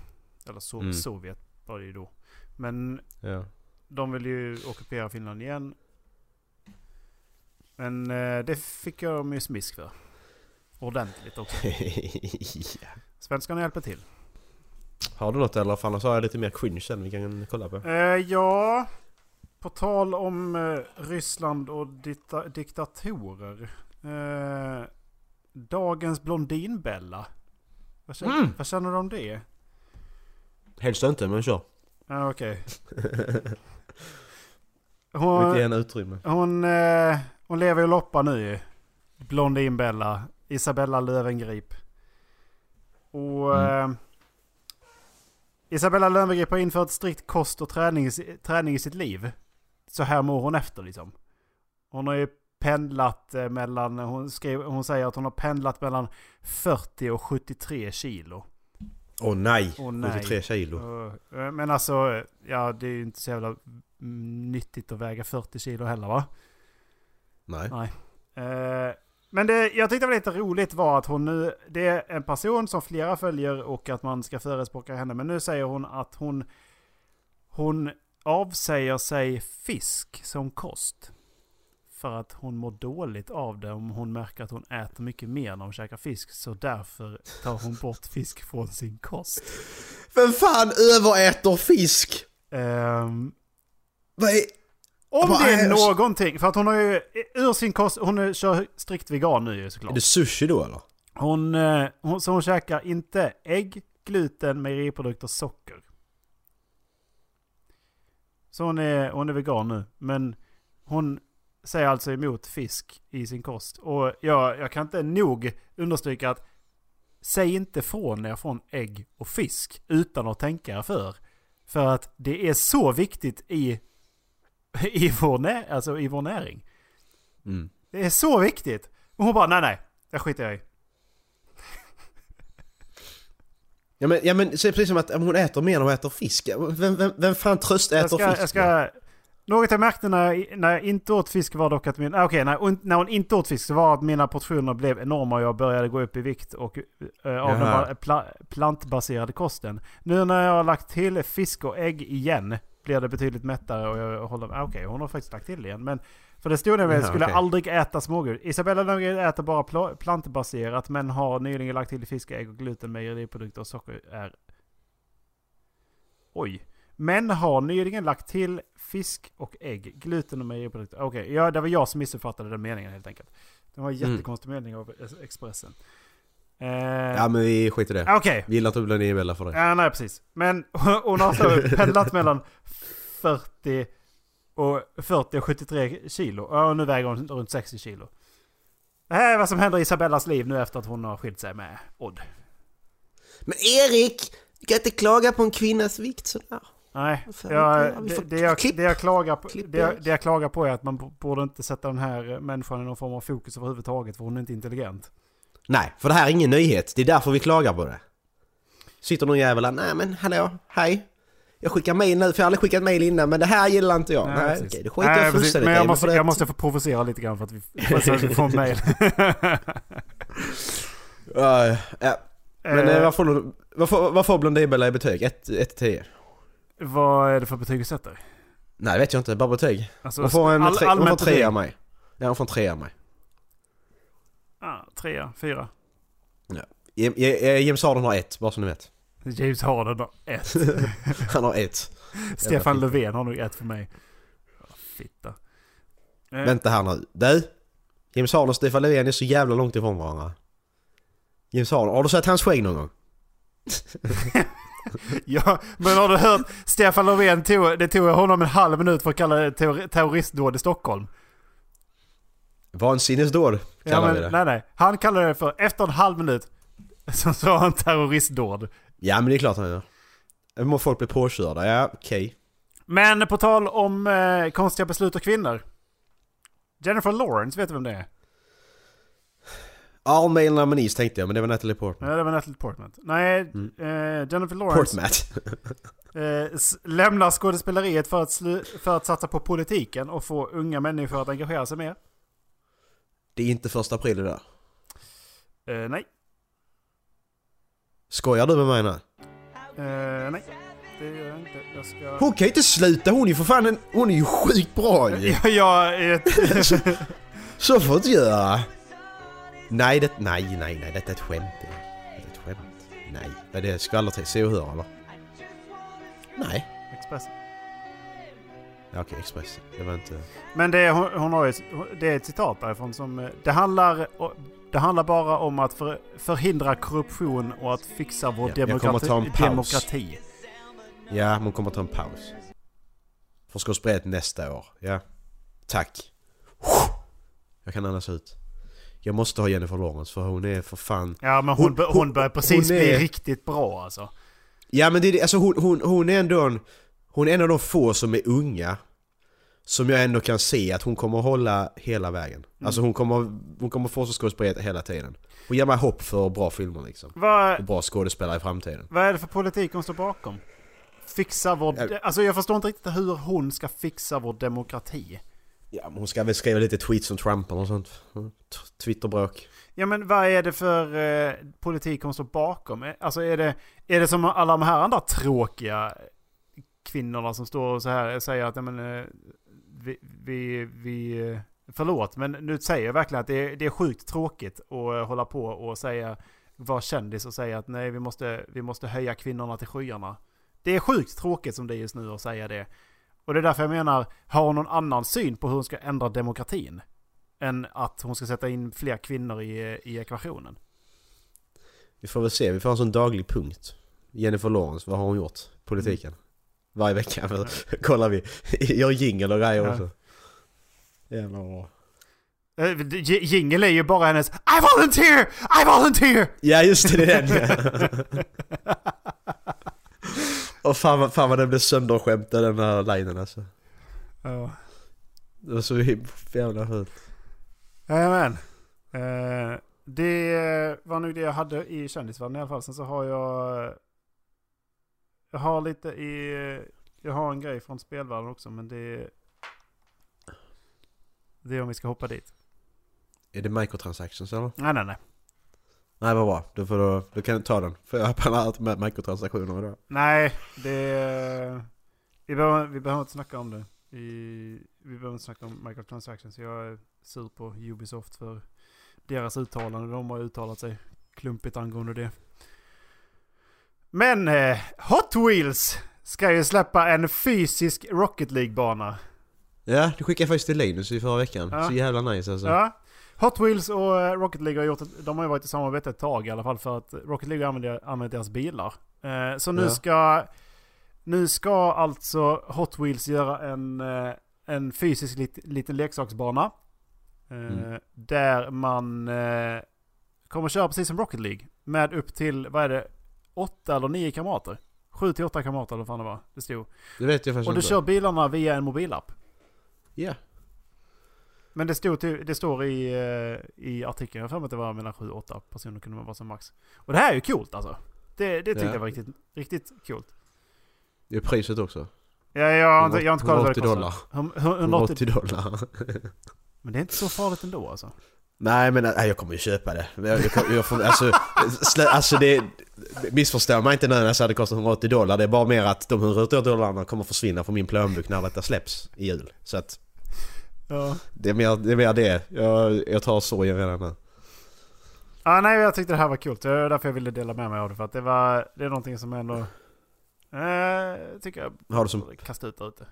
Eller so, Mm. Sovjet var det ju då. Men Ja. de vill ju ockupera Finland igen. Men eh, det fick jag ju smisk för. Ordentligt också. ja. Svenskarna hjälper till. Har du något eller? För annars har jag lite mer cringe sen vi kan kolla på. Eh, ja, på tal om eh, Ryssland och dita- diktatorer. Eh, dagens Blondinbella. Vad känner, Mm. vad känner du om det? Helst inte, men kör. Ah, Okej. Mycket Hon, gärna utrymme. hon, eh, hon lever ju loppa nu ju. Blondinbella. Isabella Löwengrip. Och... Mm. Eh, Isabella Löwengrip har infört strikt kost och träning, träning i sitt liv. Så här mår hon efter liksom. Hon har ju pendlat eh, mellan, hon, skrev, hon säger att hon har pendlat mellan 40 och 73 kilo. Åh nej! Åh, nej. 73 kilo. Eh, Men alltså, ja det är ju inte så jävla mm, nyttigt att väga 40 kilo heller va? Nej. Nej. Eh, Men det jag tyckte var lite roligt var att hon nu, det är en person som flera följer och att man ska förespråka henne. Men nu säger hon att hon, hon avsäger sig fisk som kost. För att hon mår dåligt av det om hon märker att hon äter mycket mer när hon käkar fisk. Så därför tar hon bort fisk från sin kost. Vem fan överäter fisk? Ehm, Vad är... om Vad det är är- någonting, för att hon har ju ur sin kost, hon är- kör strikt vegan nu ju såklart. Är det sushi då eller? Hon, eh, hon, så hon käkar inte ägg, gluten, mejeriprodukter, socker. Så hon är, hon är vegan nu. Men hon säger alltså emot fisk i sin kost. Och jag, jag kan inte nog understryka att säg inte från er från ägg och fisk utan att tänka er för. För att det är så viktigt i, i, vår, nä, alltså i vår näring. Mm. Det är så viktigt. Och hon bara nej nej, det skiter jag i. Ja men, ja, men så är det precis som att om hon äter mer än hon äter fisk. Vem, vem, vem fan tröst Jag äter ska, fisk? jag ska, något jag märkte när jag, när jag inte åt fisk var dock att min... ah, Okej, när, hon- när hon inte åt fisk så var att mina portioner blev enorma och jag började gå upp i vikt och, eh, av den Jaha. pla, plantbaserade kosten. Nu när jag har lagt till fisk och ägg igen blir det betydligt mättare och jag håller... ah, Okej, hon har faktiskt lagt till igen. Men för det stod nämligen att Jaha, skulle okej. aldrig äta smågul. Isabella Löfgren äter bara pla, plantbaserat men har nyligen lagt till fisk, ägg och gluten, mejeriprodukter och socker är... Oj. Men har nyligen lagt till fisk och ägg, gluten och mejeriprodukter. Okej, ja, det var jag som missuppfattade den meningen helt enkelt. Det var en Mm. jättekonstig mening av Expressen. Eh, Ja men vi skiter i det. Okej. Vi gillar inte att bli Nivella för det. Ja, nej precis. Men hon har så pendlat mellan 40 och, 40 och 73 kilo. Och nu väger hon runt 60 kilo. Det här är vad som händer i Isabellas liv nu efter att hon har skilt sig med Odd. Men Erik! Du kan inte klaga på en kvinnas vikt sådär. Nej, jag, det, det, jag, det, jag klagar på, det, jag, det. jag klagar på är att man borde inte sätta den här människan i någon form av fokus överhuvudtaget för hon är inte intelligent. Nej, för det här är ingen nyhet. Det är därför vi klagar på det. Sitter någon jävel nej men hallå, hej. Jag skickar mail nu, för jag har aldrig skickat mail innan, men det här gillar inte jag. Nej, precis. okej, det skiter Nej, jag fullständigt Men jag måste, jag måste få provocera lite grann för att vi, för att vi får mail. Ja, ja. Men Eh. eh, vad får, vad får, vad får Blondinbella i betyg? 1 10? Vad är det för betyg du sätter? Nej, det vet jag inte. Bara betyg. Alltså, hon får en all- tre, hon får allmänt tre betyg. av mig. Ja, hon får en tre av mig. Ja, trea, fyra. Ja. James Harden har ett, bara så ni vet. James Harden har ett. Han har ett. Stefan. Löfven har nog ett för mig. Ja, Fitta. Eh, Vänta här nu. Du! James Harden och Stefan Löfven är så jävla långt ifrån varandra. James Harden, har du sett hans skägg någon gång? Ja, men har du hört? Stefan Löfven tog, det tog honom en halv minut för att kalla det terror- terroristdåd i Stockholm. Vansinnesdåd Ja, kallar men, vi det. nej, nej. Han kallade det för, efter en halv minut, så sa han terroristdåd. Ja men det är klart han gör. Många folk blir påkörda? Ja, okej. Men på tal om eh, konstiga beslut och kvinnor. Jennifer Lawrence, vet du vem det är? All male nominees tänkte jag, men det var Natalie Portman. Ja, det var Natalie Portman. Nej, Mm. eh, Jennifer Lawrence Portmat. eh, lämnar skådespeleriet för att, slu- för att satsa på politiken och få unga människor att engagera sig mer. det är inte första april där. Eh, nej. Skojar du med mig nu? Eh, nej. Det gör jag inte. Jag ska... Hon kan ju inte sluta, hon är ju för fan en, Hon är ju sjukt bra ju! Ja, jag är ett... Så får du inte göra! Nej, det, nej, nej, nej, detta är ett skämt. Det är ett skämt. Nej. Är det skvallertid? Se och hör eller? Nej. Expressen. Ja, Okej, Expressen. Det var inte... Men det, är- hon, hon har ju, det är ett citat därifrån som... eh, Det handlar, det handlar bara om att för, förhindra korruption och att fixa vår Ja, jag kommer demokrati. ta en paus. demokrati. Ja, hon kommer ta en paus. För skådespeleriet nästa år. Ja. Tack. Jag kan andas ut. Jag måste ha Jennifer Lawrence för hon är för fan... Ja, men hon, Hon- hon, hon- börjar precis hon bli är- riktigt bra alltså. Ja men det är alltså hon, hon, hon är ändå en... Hon är en av de få som är unga. Som jag ändå kan se att hon kommer hålla hela vägen. Mm. Alltså hon kommer, hon kommer få skådespeleriet hela tiden. Hon ger mig hopp för bra filmer liksom. Och Vad, bra skådespelare i framtiden. vad är det för politik hon står bakom? Fixa vår... Alltså jag förstår inte riktigt hur hon ska fixa vår demokrati. Ja hon ska väl skriva lite tweets om Trump eller något sånt. Mm. Twitterbråk. Ja men vad är det för eh, politik hon står bakom? Eh, alltså är det, är det som alla de här andra tråkiga kvinnorna som står och så här eh, säger att ja, men, eh, vi, vi, vi, eh, förlåt men nu säger jag verkligen att det är, det är sjukt tråkigt att hålla på och säga, vara kändis och säga att nej vi måste, vi måste höja kvinnorna till skyarna. Det är sjukt tråkigt som det är just nu att säga det. Och det är därför jag menar, har hon någon annan syn på hur hon ska ändra demokratin? än att hon ska sätta in fler kvinnor i, i ekvationen. Vi får väl se, vi får ha en daglig punkt. Jennifer Lawrence, vad har hon gjort? Politiken. Varje vecka men, kollar vi. Gör jingel och grejer också. Jävla bra. Eh, j- Jingle är ju bara hennes I volunteer! I volunteer! Ja just det, det är den. Och fan, fan vad den blev sönderskämtad den här linen alltså. Ja. Det var så jävla fult. Jajamän. Eh, det var nog det jag hade i kändisvärlden i alla fall. Sen så har jag... Jag har lite i... Jag har en grej från spelvärlden också men det... Det är om vi ska hoppa dit. Är det microtransactions eller? Nej nej nej. Nej vad bra, då, får du, då kan du ta den. För jag har pallar inte med mikrotransaktioner idag. Nej, det... Vi behöver, vi behöver inte snacka om det. I, vi behöver inte snacka om microtransactions. Jag är sur på Ubisoft för deras uttalande. De har uttalat sig klumpigt angående det. Men eh, Hot Wheels ska ju släppa en fysisk Rocket League-bana. Ja, det skickade jag faktiskt till Linus i förra veckan. Ja. Så jävla nice alltså. Ja. Hot Wheels och eh, Rocket League har gjort ett, De har ju varit i samarbete ett tag i alla fall för att Rocket League använder, använder deras bilar. Eh, så nu Ja. ska... Nu ska alltså Hot Wheels göra en, eh, en fysisk lit, liten leksaksbana. Eh, Mm. Där man eh, kommer köra precis som Rocket League. Med upp till, vad är det? Åtta eller nio kamrater. Sju till åtta kamrater eller vad fan det var. Det stod. Det vet jag faktiskt Och du inte. kör bilarna via en mobilapp. Ja. Men det, stod till, det står i, eh, i artikeln, jag har för mig att det var mellan 7-8 personer kunde man vara som max. Och det här är ju coolt alltså. Det, det tyckte Ja. jag var riktigt, riktigt coolt. Det är priset också. Ja, jag har inte, jag har inte kollat vad det 180 dollar. kostar. Hum- hum- 180 180 dollar. Men det är inte så farligt ändå alltså. Nej men nej, jag kommer ju köpa det. Jag, jag, jag får, alltså, slä, alltså det... Missförstå mig inte nu när jag säger det kostar 180 dollar. Det är bara mer att de 180 dollarna kommer försvinna från min plånbok när detta släpps i jul. Så att Ja. det är mer det. Är mer det. Jag, jag tar sorgen redan nu. Ja, nej, jag tyckte det här var kul. Det är därför jag ville dela med mig av det. För att det var, det är någonting som ändå... Eh, tycker jag Har du som- kasta ut där ute.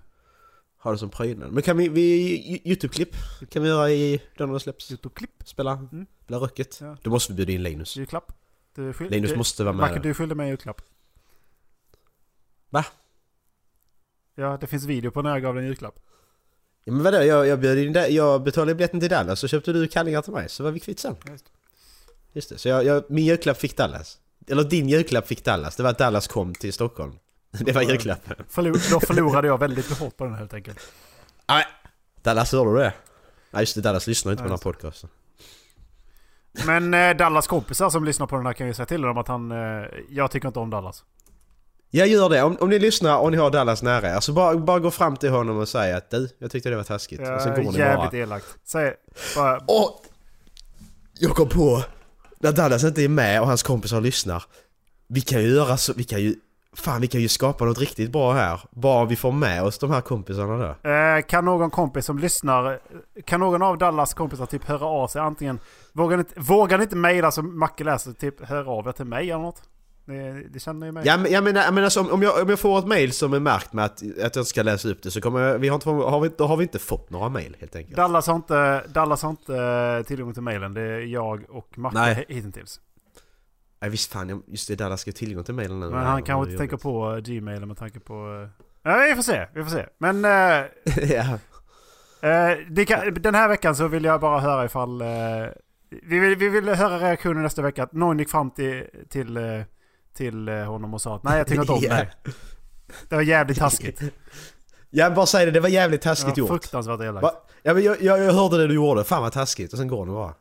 Har det som prydnad. Men kan vi, vi Youtube-klipp kan vi göra i då när det släpps? Youtube-klipp. Spela, Mm. spela röcket. Ja. Då måste vi bjuda in Linus. Julklapp. Du Linus du, måste vara med. Marcus, du skyldig mig en julklapp. Va? Ja, det finns video på när jag gav dig en julklapp. Ja, men vadå, jag, jag, bjöd in där, jag betalade biljetten till Dallas så köpte du kallingar till mig så var vi kvitt sen. Just. Just det, så jag, jag, min julklapp fick Dallas. Eller din julklapp fick Dallas, det var att Dallas kom till Stockholm. Det var julklappen. Förlor, då förlorade jag väldigt hårt på den helt enkelt. Nej. Dallas, hörde du det? Nej just det, Dallas lyssnar inte på den här podcasten. Men eh, Dallas kompisar som lyssnar på den här kan ju säga till dem att han... Eh, jag tycker inte om Dallas. Jag gör det, om, om ni lyssnar och ni har Dallas nära er, så bara, bara gå fram till honom och säga att du, jag tyckte det var taskigt. och sen går ni jävligt bara... elakt. Säg bara... Åh! Jag kom på, när Dallas inte är med och hans kompisar lyssnar. Vi kan ju göra så, vi kan ju... Fan vi kan ju skapa något riktigt bra här. Bara vi får med oss de här kompisarna då. Eh, kan någon kompis som lyssnar, kan någon av Dallas kompisar typ höra av sig antingen... Vågar ni inte, vågar ni inte mejla som Macke läser, typ höra av er till mig eller något? Det, det känner ju mig. Ja men jag menar, jag menar så, om, jag, om jag får ett mail som är märkt med att, att jag ska läsa upp det så kommer jag, vi har inte, har vi, då har vi inte fått några mail helt enkelt. Dallas har inte, Dallas har inte eh, tillgång till mailen. Det är jag och Macke Nej. hittills. Nej visst fan, just det, Dallas ska ha tillgång till mailen nu. Men han kanske inte tänker på eh, Gmailen med tanke på... eh, Ja, vi får se. Vi får se. Men... eh, ja. Kan, den här veckan så vill jag bara höra ifall... Eh, vi, vill, vi vill höra reaktionen nästa vecka. Att någon gick fram till, till, till eh, honom och sa att nej jag tycker inte om dig. Det var jävligt taskigt. Ja bara säg det, det var jävligt taskigt gjort. fruktansvärt elakt. Ja men jag, jag, jag hörde det du gjorde, fan vad taskigt. Och sen går det bara.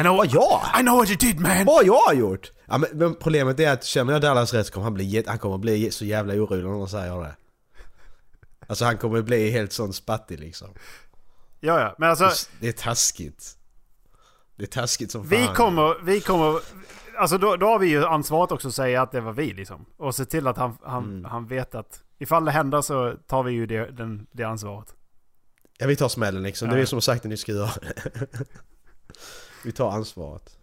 I know, Vad jag? I know what you did man! Vad jag har gjort? Ja men, men problemet är att känner jag Dallas rätt så kommer han bli, han kommer bli så jävla orolig när någon säger det. Alltså han kommer bli helt sån spattig liksom. Ja, ja. Men alltså, Det är taskigt. Det är taskigt som vi fan. kommer, vi kommer... Alltså då, då har vi ju ansvaret också att säga att det var vi liksom. Och se till att han, han, Mm. han vet att ifall det händer så tar vi ju det, den, det ansvaret. Ja vi tar smällen liksom, det är Ja. som sagt ni ska göra. vi tar ansvaret.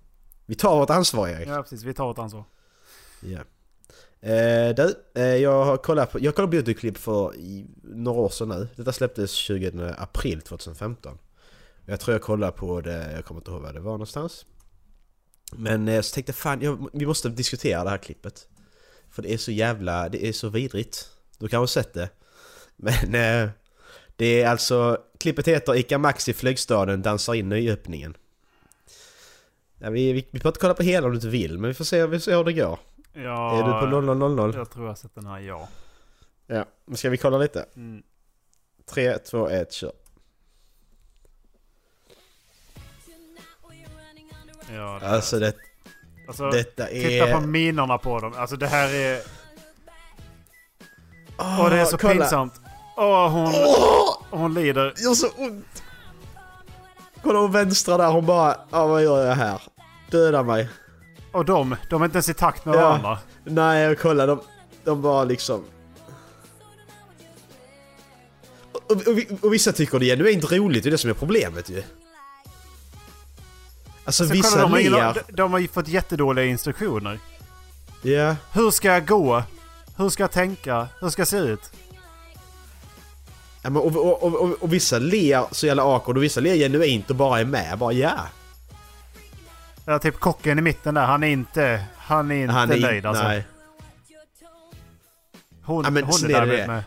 Vi tar vårt ansvar Erik. Ja precis, vi tar ett ansvar. Ja. Eh, du, eh, jag har kollat på, jag kollade på Youtube-klipp för i, några år sedan nu. Detta släpptes 20 april 2015. Jag tror jag kollade på det, jag kommer inte ihåg var det var någonstans. Men eh, så tänkte fan, jag, vi måste diskutera det här klippet. För det är så jävla, det är så vidrigt. Du kanske har sett det. Men eh, det är alltså, klippet heter Ica Max i flygstaden dansar in nyöppningen. Ja, vi, vi, vi får inte kolla på hela om du inte vill, men vi får se, vi får se hur det går. Ja, Är du på 0000? Jag tror jag har sett den här, ja. Ja, men ska vi kolla lite? Mm. 3, 2, 1, kör. Ja det Alltså det, alltså, detta Titta på är... minorna på dem. Alltså det här är... Åh, det är så kolla. pinsamt. Åh, hon, Åh! hon lider. Det gör så ont! Kolla hon vänstra där, hon bara... Ja, vad gör jag här? Döda mig. Och de, de är inte ens i takt med Ja. varandra. Nej, kolla de... De bara liksom... Och, och, och, och vissa tycker det är genuint roligt, det är det som är problemet ju. Alltså Så vissa kolla, de, har ler... de, de har ju fått jättedåliga instruktioner. Ja. Hur ska jag gå? Hur ska jag tänka? Hur ska jag se ut? Ja, men och, och, och, och, och vissa ler så jävla awkward och vissa ler genuint och bara är med. Bara ja. Ja, typ kocken i mitten där, han är inte, han är inte Han är nöjd alltså. Nej. Hon, Ja, men hon är där det. med.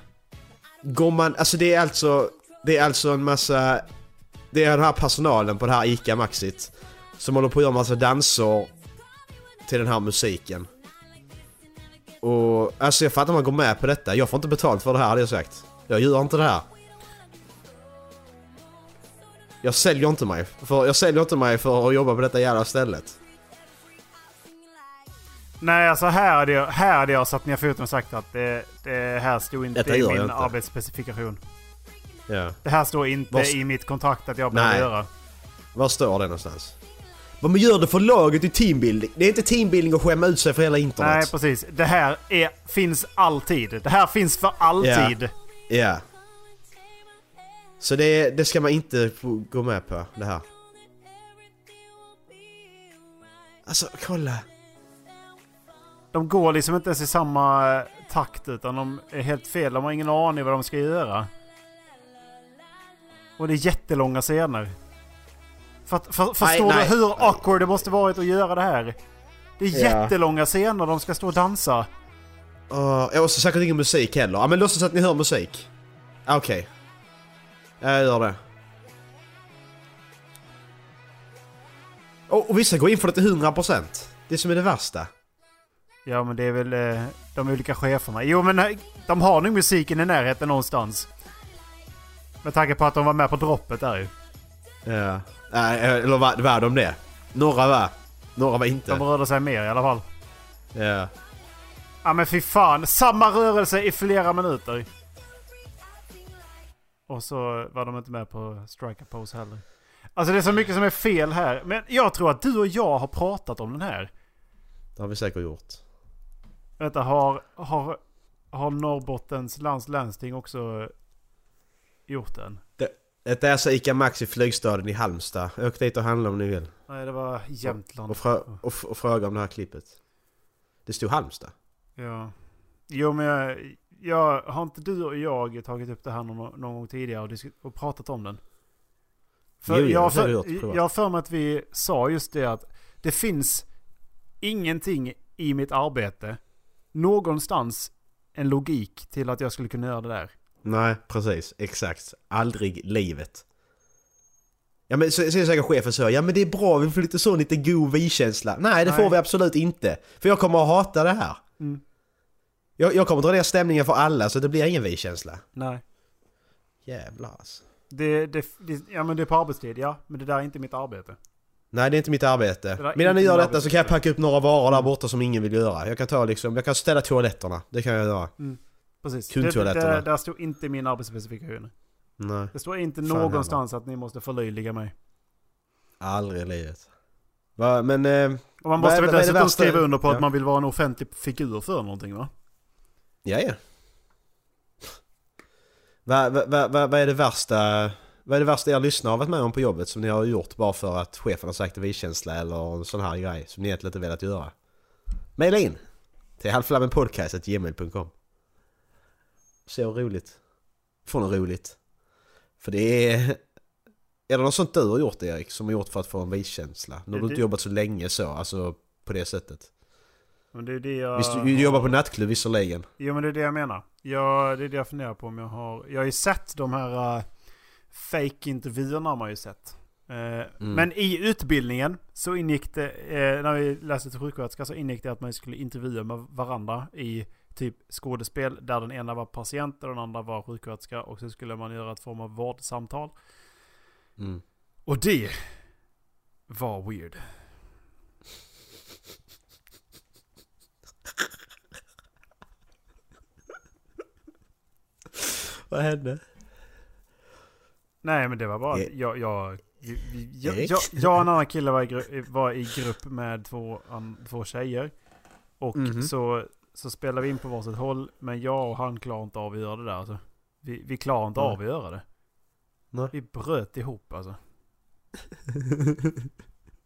Går man, alltså det är alltså, det är alltså en massa, det är den här personalen på det här ICA Maxit som håller på att göra massa danser till den här musiken. Och alltså jag fattar att man går med på detta. Jag får inte betalt för det här hade jag sagt. Jag gör inte det här. Jag säljer inte mig. För, jag säljer inte mig för att jobba på detta jävla stället. Nej, alltså här hade jag, här hade jag satt ner foten och sagt att det, det här stod inte i min inte. arbetsspecifikation. Ja. Det här står inte Vad- i mitt kontrakt att jag behöver göra. Var står det någonstans? Vad man gör det för laget i teambuilding. Det är inte teambuilding att skämma ut sig för hela internet. Nej, precis. Det här är, finns alltid. Det här finns för alltid. Ja. Så det, det ska man inte gå med på, det här. Alltså, kolla. De går liksom inte ens i samma takt utan de är helt fel. De har ingen aning vad de ska göra. Och det är jättelånga scener. För, för, förstår nej. du hur awkward det måste varit att göra det här? Det är Ja. jättelånga scener de ska stå och dansa. Uh, jag har säkert ingen musik heller. Ja men låtsas att ni hör musik. Ah, Okej. Jag gör det. Och, och vissa går in för det till 100%. Det som är det värsta. Ja men det är väl eh, de olika cheferna. Jo men eh, de har nog musiken i närheten någonstans. Med tanke på att de var med på droppet där ju. Ja. Nej, eller var, var de det? Några var. Några var inte. De rörde sig mer i alla fall. Ja. Ja men fy fan. Samma rörelse i flera minuter. Och så var de inte med på striker pose heller. Alltså det är så mycket som är fel här. Men jag tror att du och jag har pratat om den här. Det har vi säkert gjort. Vänta, har, har, har Norrbottens lands landsting också gjort den? Det, är alltså ICA Maxi flygstaden i Halmstad. Åk dit och handla om ni vill. Nej, det var Jämtland. Och, frö, och, och fråga om det här klippet. Det stod Halmstad. Ja. Jo men jag, jag, har inte du och jag tagit upp det här någon, någon gång tidigare och, och pratat om den? För Jo, jag, har för, gjort, jag har för mig att vi sa just det att det finns ingenting i mitt arbete någonstans en logik till att jag skulle kunna göra det där. Nej, precis. Exakt. Aldrig livet. Ja men så, så säkert chefen så. Ja men det är bra, vi får lite så lite god vi-känsla. Nej det Nej. får vi absolut inte. För jag kommer att hata det här. Mm. Jag, jag kommer att dra ner stämningen för alla så det blir ingen vi-känsla. Nej. Jävlar alltså. Det, det, det, ja men det är på arbetstid, ja. Men det där är inte mitt arbete. Nej det är inte mitt arbete. Medan ni gör detta så kan jag packa upp några varor där borta som ingen vill göra. Jag kan ta liksom, jag kan ställa toaletterna. Det kan jag göra. Precis. Det, det, där stod inte i min arbetsspecifikationer. Nej. Det står inte Fan någonstans att ni måste förlöjliga mig. Aldrig i livet. Va, men... Eh, Och man måste väl dessutom skriva under på Ja. att man vill vara en offentlig figur för någonting va? Ja, ja. Vad va, va, va, vad är det värsta... Vad är det värsta er lyssnare har varit med om på jobbet som ni har gjort bara för att chefen har sagt vi-känsla eller en sån här grej som ni egentligen inte velat göra? Maila in till halvflammenpodcast.gmail.com Så roligt. Få något roligt. För det är... Är det något sånt du har gjort Erik som har gjort för att få en vi-känsla? Nu har du inte jobbat så länge så, alltså på det sättet. Men det är det jag... Visst, du jobbar på nattklubb visserligen. Jo men det är det jag menar. Jag, det är det jag funderar på om jag har... Jag har ju sett de här uh, fake-intervjuerna har man ju sett. Eh, Men i utbildningen så ingick det, eh, när vi läste till sjuksköterska så ingick det att man skulle intervjua med varandra i typ skådespel där den ena var patient och den andra var sjuksköterska och så skulle man göra ett form av vårdsamtal. Mm. Och det var weird. Vad hände? Nej men det var bara jag, jag, jag, jag, och en annan kille var i, grupp med två, två tjejer. Och Mhm. så, så spelade vi in på varsitt håll. Men jag och han klarade inte av att göra det där alltså. Vi, vi klarade inte Nej. av att göra det. Nej. Vi bröt ihop alltså.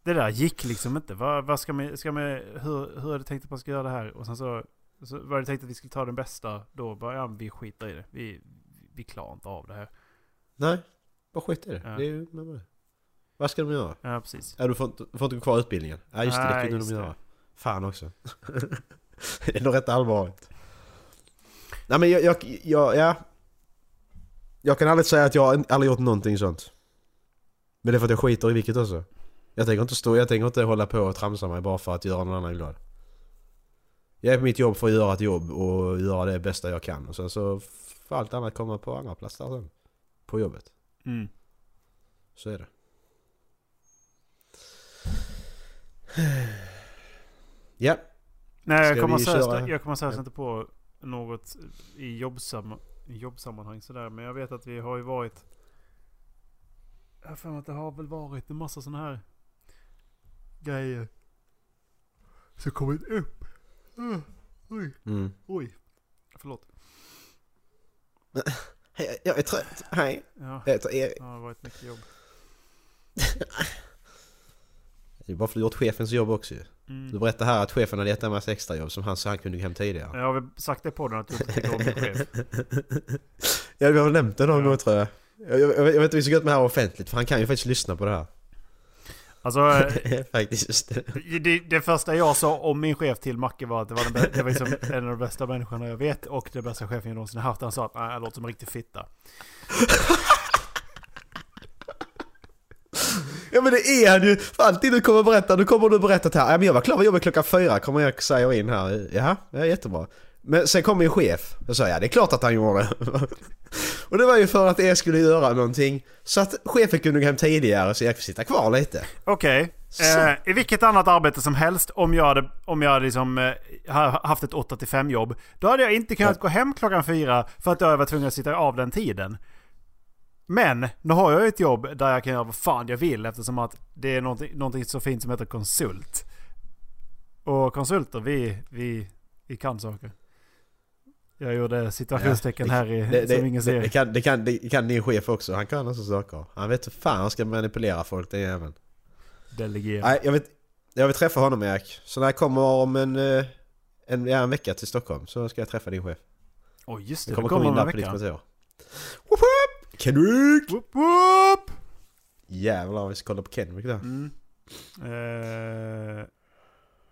det där gick liksom inte. Vad, vad ska man, ska man, hur, hur är det tänkt att man ska göra det här? Och sen så, så var det tänkt att vi skulle ta den bästa. Då bara, ja vi skiter i det. Vi, vi klarar inte av det här. Nej, bara skit i det. Ja. det är ju, vad- ska de göra? Ja precis. Ja, du får inte, du får inte gå kvar utbildningen. Ja just det, det kunde de göra. Fan också. Det är nog rätt allvarligt. Nej men jag, jag, jag, ja. Jag kan aldrig säga att jag aldrig gjort någonting sånt. Men det är för att jag skiter i vilket också. Jag tänker inte stå, jag tänker inte hålla på och tramsa mig bara för att göra någon annan glad. Jag är på mitt jobb för att göra ett jobb och göra det bästa jag kan. Och sen så får allt annat komma på andra platser sen. På jobbet. Mm. Så är det. Ja. Nej, jag kommer, köra? jag kommer Ja. inte på något i jobbsam, jobbsammanhang sådär. Men jag vet att vi har ju varit... Jag har för mig att det har väl varit en massa sådana här grejer. Som kommit upp. Uh, oj, Mm. oj. Förlåt. Hej, jag är trött. Hej. Ja, Jag heter Erik. det har varit mycket jobb. Det är bara för att du gjort chefens jobb också ju. Mm. Du berättade här att chefen hade gett en massa extrajobb som han så han kunde gå hem tidigare. Jag har väl sagt det på den att du inte tycker om min chef. Ja, vi har nämnt det någon Ja. gång tror jag. Jag, jag, jag vet inte om vi ska gå ut med det här offentligt för han kan ju faktiskt lyssna på det här. Alltså, eh, Faktiskt. det, det första jag sa om min chef till Macke var att det var, den, det var liksom en av de bästa människorna jag vet och den bästa chefen jag någonsin haft. Han sa att "Nej, han låter som en riktig fitta. Ja men det är han ju! Alltid du kommer berätta, nu kommer du berätta det här. Ja, men jag var klar med jobbet klockan fyra, kommer jag säga in här. Jaha, ja, jättebra. Men sen kom min chef. Jag sa ja det är klart att han gjorde. Och det var ju för att jag skulle göra någonting. Så att chefen kunde gå hem tidigare så jag fick sitta kvar lite. Okej. Så. Eh, I vilket annat arbete som helst, om jag hade, om jag hade liksom, eh, ha- haft ett 8-5 jobb, då hade jag inte kunnat gå hem klockan fyra för att jag varit tvungen att sitta av den tiden. Men nu har jag ett jobb där jag kan göra vad fan jag vill eftersom att det är någonting, någonting så fint som heter konsult. Och konsulter, vi, vi, vi kan saker. Jag gjorde situationstecken Ja, här i, det, som det, ingen ser. det, kan, det, kan, det kan din chef också. Han kan alltså saker. Han vet hur fan han ska manipulera folk den jäveln. Delegera. Nej, jag, vet, jag vill träffa honom Erik. Så när jag kommer om en, eh, en, ja, en vecka till Stockholm så ska jag träffa din chef. Oj just det, Jag det kommer kommer komma in där på ditt vecka. Kontor. Woop woop! Kendrick! Jävlar vi ska kolla på Kendrick där. Mm. Eh,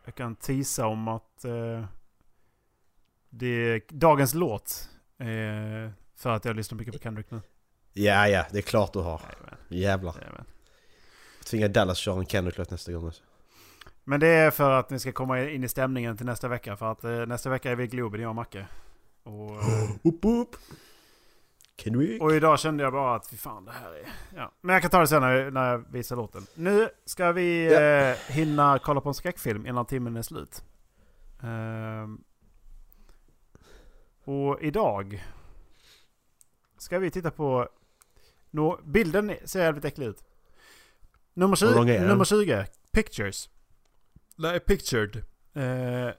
jag kan tisa om att eh, det är dagens låt. Eh, för att jag lyssnar mycket på Kendrick nu. Ja, ja, det är klart du har. Jajamän, Jävlar. jajamän. Tvinga Dallas köra en Kendrick-låt nästa gång också. Men det är för att ni ska komma in i stämningen till nästa vecka. För att eh, nästa vecka är vi i Globen, jag och Macke. Och, eh, Woop woop! Kendrick! och idag kände jag bara att fy fan det här är... Ja. Men jag kan ta det sen när jag, när jag visar låten. Nu ska vi Ja. eh, hinna kolla på en skräckfilm innan timmen är slut. Ehm, och idag ska vi titta på... Nå, bilden ser jävligt äcklig ut. Nummer 20, Hur lång är den? nummer 20 Pictures. Nej, Pictured. Eh,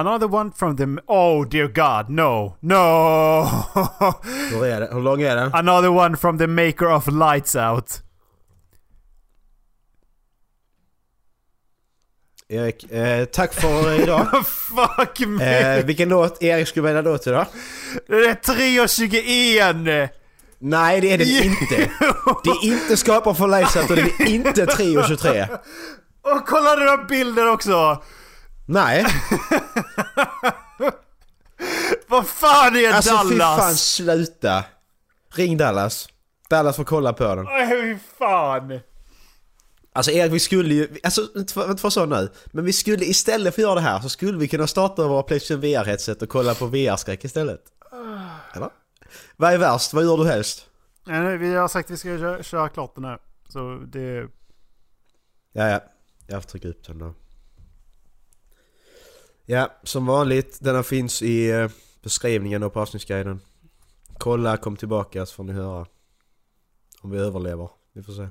another one from the... Oh dear God, no! No! Hur, är det? Hur lång är den? Another one from the maker of Lights Out. Erik, eh, tack för idag. Fuck me! eh, vilken låt Erik skulle välja låt idag? Det är 3.21! Nej det är det inte. Det är inte Skapar för Lights och det är inte 3 och 23. Och kolla den här bilden också! Nej. Vad fan är Alltså fy fan Dallas? sluta. Ring Dallas. Dallas får kolla på den. Fy fan! Alltså Erik vi skulle ju, alltså inte för så nu. Men vi skulle istället för att göra det här så skulle vi kunna starta våra Playstation VR-headset och kolla på VR-skräck istället. Eller? Vad är värst? Vad gör du helst? Vi har sagt att vi ska köra, köra klart den här. Så det... Ja, ja. Jag trycker upp den då. Ja, som vanligt. Denna finns i eh, beskrivningen och på avsnittsguiden. Kolla, kom tillbaka så får ni höra. Om vi överlever. Vi får se.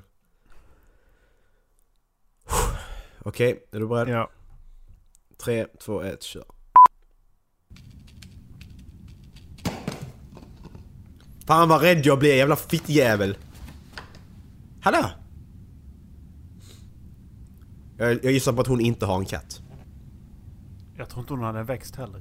Okej, är du beredd? Ja. 3, 2, 1, kör. Fan vad rädd jag blev, jävla fittjävel. Hallå? Jag, jag gissar på att hon inte har en katt. Jag tror inte hon hade växt heller.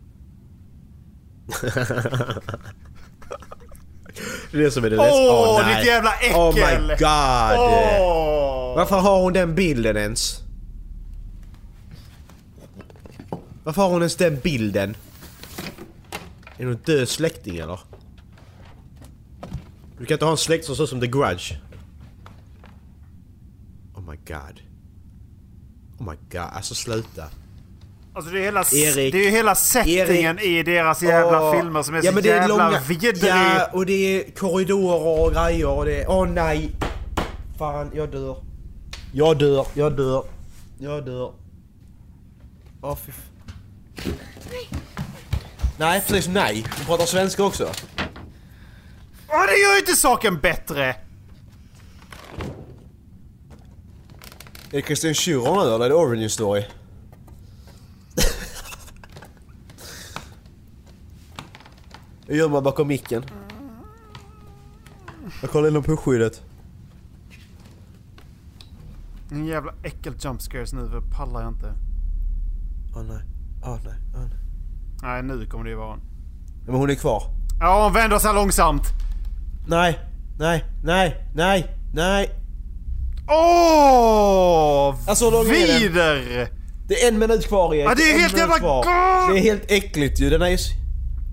Det är det som är det Åh, läskiga. nej. ditt jävla äckel! Oh my god! Åh! Varför har hon den bilden ens? Varför har hon ens den bilden? Är hon en död släkting eller? Du kan inte ha en släkt som ser ut som The Grudge. Oh my god. Oh my god, alltså sluta. Alltså det är hela, Erik. det är ju hela settingen i deras jävla Åh. filmer som är ja, så men det är jävla långa, vidrig. Ja, och det är korridorer och grejer och det är... Åh nej! Fan, jag dör. Jag dör, jag dör. Jag dör. Åh fy f- Nej, precis nej. Du pratar svenska också. Åh, det gör ju inte saken bättre! Är det Christian Schürrer nu eller är det Origin Story? Jag gömmer mig bakom micken. Jag kollar in på skyddet. En jävla äckel jump scares nu för pallar jag inte. Åh nej, åh nej, åh nej. Nej, nu kommer det ju vara en. Men hon är kvar. Ja, hon vänder sig långsamt. Nej, nej, nej, nej, nej. Åh! Alltså, hur lång är den? Vider! Det är en minut kvar Erik. Ja, det är helt jävla kvar. Det är helt äckligt ju. Den är, så-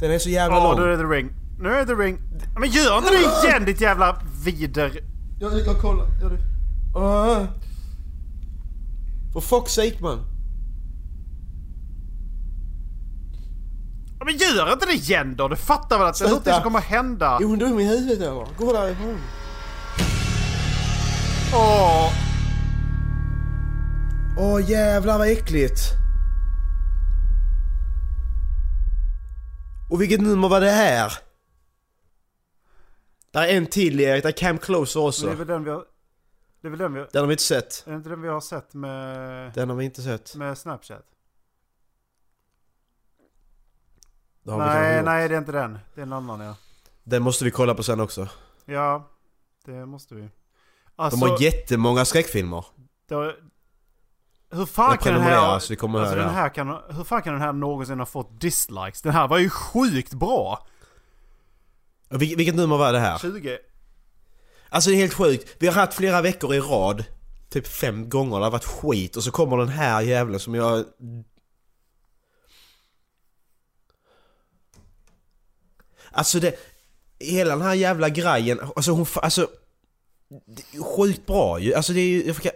den är så jävla Ja, lång. nu är det ring. Nu är det ring. Men gör inte det igen ditt jävla vider... Jag, jag kollar. Gör det. Uh. For fuck's sake man. Ja, Men gör inte det igen då! Du fattar väl att det är något som kommer hända? Är hon dum i huvudet eller? Gå därifrån. Åh! Åh jävlar vad äckligt. Och vilket nummer var det här? Där är en till Erik, där är Cam Closer Men också. det är väl den vi har... Det är väl den vi har... Den har vi inte sett. Är det inte den vi har sett med... Den har vi inte sett. Med Snapchat? Nej, nej det är inte den. Det är en annan ja. Den måste vi kolla på sen också. Ja, det måste vi. Alltså, De har jättemånga skräckfilmer. Hur fan kan den här... prenumererar, så vi kommer alltså höra den här kan, hur fan kan den här någonsin ha fått dislikes? Den här var ju sjukt bra! Vil- vilket nummer var det här? 20. Alltså det är helt sjukt. Vi har haft flera veckor i rad. Typ fem gånger. Det har varit skit. Och så kommer den här jävlen som jag... Alltså det... Hela den här jävla grejen. Alltså hon... Alltså... Sjukt bra ju. Alltså det är ju... Jag fick...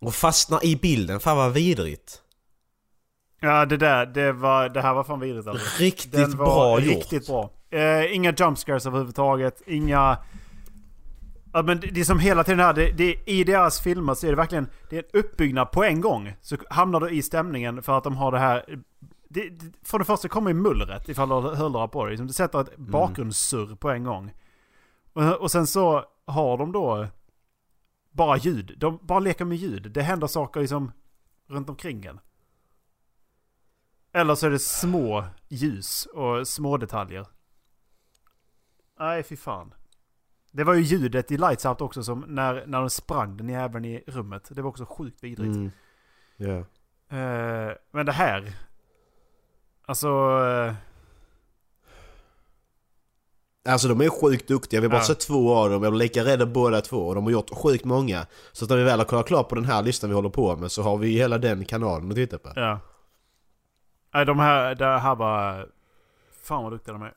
Och fastna i bilden. Fan vad vidrigt. Ja det där, det var, det här var fan vidrigt alltså. Riktigt Den var bra gjort. Riktigt bra. Eh, inga jumpscares överhuvudtaget, inga... Ja, men det det är som hela tiden här, det, det, i deras filmer så är det verkligen det är en uppbyggnad på en gång. Så hamnar du i stämningen för att de har det här... Det, det, för det första kommer ju mullret ifall du hörlurar på dig. Liksom, Du sätter ett bakgrundssurr på en gång. Och, och sen så har de då bara ljud. De bara leker med ljud. Det händer saker liksom runt omkring en. Eller så är det små ljus och små detaljer. Nej, fy fan. Det var ju ljudet i Lights Out också som när, när de sprang den även i rummet. Det var också sjukt vidrigt. Mm. Eh, men det här. Alltså... eh, Alltså de är sjukt duktiga, vi har bara Ja. sett två av dem, jag blir lika rädd båda två och de har gjort sjukt många. Så att när vi väl har kollat klart på den här listan vi håller på med så har vi hela den kanalen att titta på. ja. Nej, de här, det här var... Fan vad duktiga de är.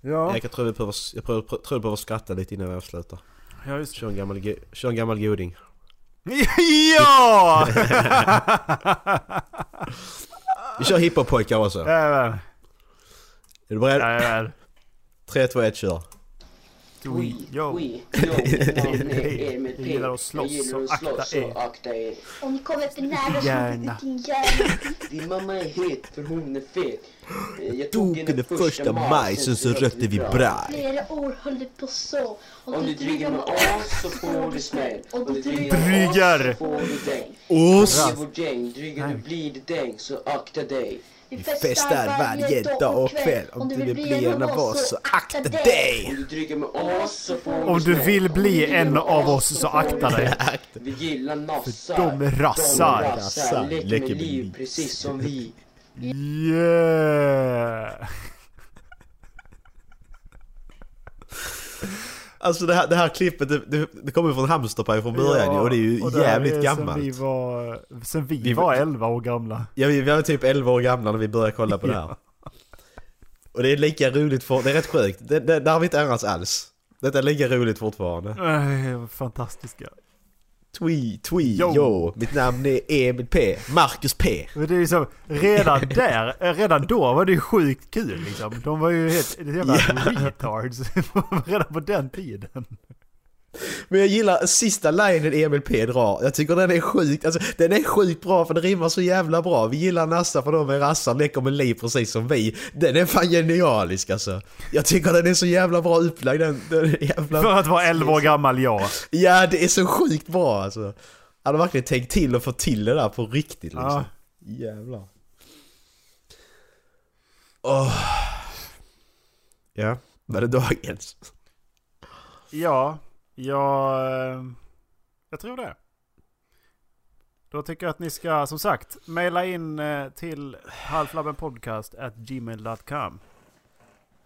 Ja. Jag tror vi behöver, jag tror, tror vi behöver skratta lite innan vi avslutar. Ja, just Kör en gammal, kör en gammal goding. Ja! Vi kör hiphop-pojkar också. Jajamän. Är du beredd? Jajamän. 3, 2, 1, kör. Yo. Jag gillar att slåss, så akta er. akta er. Om ni kommer för nära så Gärna. din hjärna. Din mamma är het för hon är fet. Jag Dog den första maj, sen så rökte vi braj. Flera år höll det på så. Om du drygar med as så får du smäll. Om du Drygar. med as så får du däng. Oss! Vårt gäng drygar du blir det däng så akta dig. Vi Festar varje dag och kväll. Om du vill bli en av oss så akta dig! Om du drygar med as så får Om du smäll. vill bli en av oss så akta dig. Vi gillar nassar. rassar. De är Rassar. Leker med liv. precis som vi. Yeah! Alltså det här, det här klippet, det, det, kommer från Hamsterpaj från början ju, och det är ju det jävligt är gammalt. Sen vi var, sen vi, Vi- var 11 år gamla. Ja, vi, vi var typ 11 år gamla när vi började kolla på det här. Och det är lika roligt för... Det är rätt sjukt. Det, det, det har vi inte ändrats alls. Detta är lika roligt fortfarande. Äh, fantastiska. Twi, twi, Jo. jo. Mitt namn är Emil P. Marcus P. Men det är så, redan där, redan då var det ju sjukt kul liksom. De var ju helt jävla retards redan på den tiden. Men jag gillar sista linen Emil P drar. Jag tycker den är sjukt, alltså den är sjukt bra för den rimmar så jävla bra. Vi gillar Nassa för de är rassar, leker med liv precis som vi. Den är fan genialisk alltså. Jag tycker den är så jävla bra upplagd den, den jävla... För att vara 11 år gammal, ja. Ja, det är så sjukt bra alltså. Han har verkligen tänkt till och fått till det där på riktigt liksom. Ja. Jävlar. Åh. Ja, var det dagens? Ja, jag, eh, jag tror det. Då tycker jag att ni ska, som sagt, mejla in eh, till halflabbenpodcast.gmail.com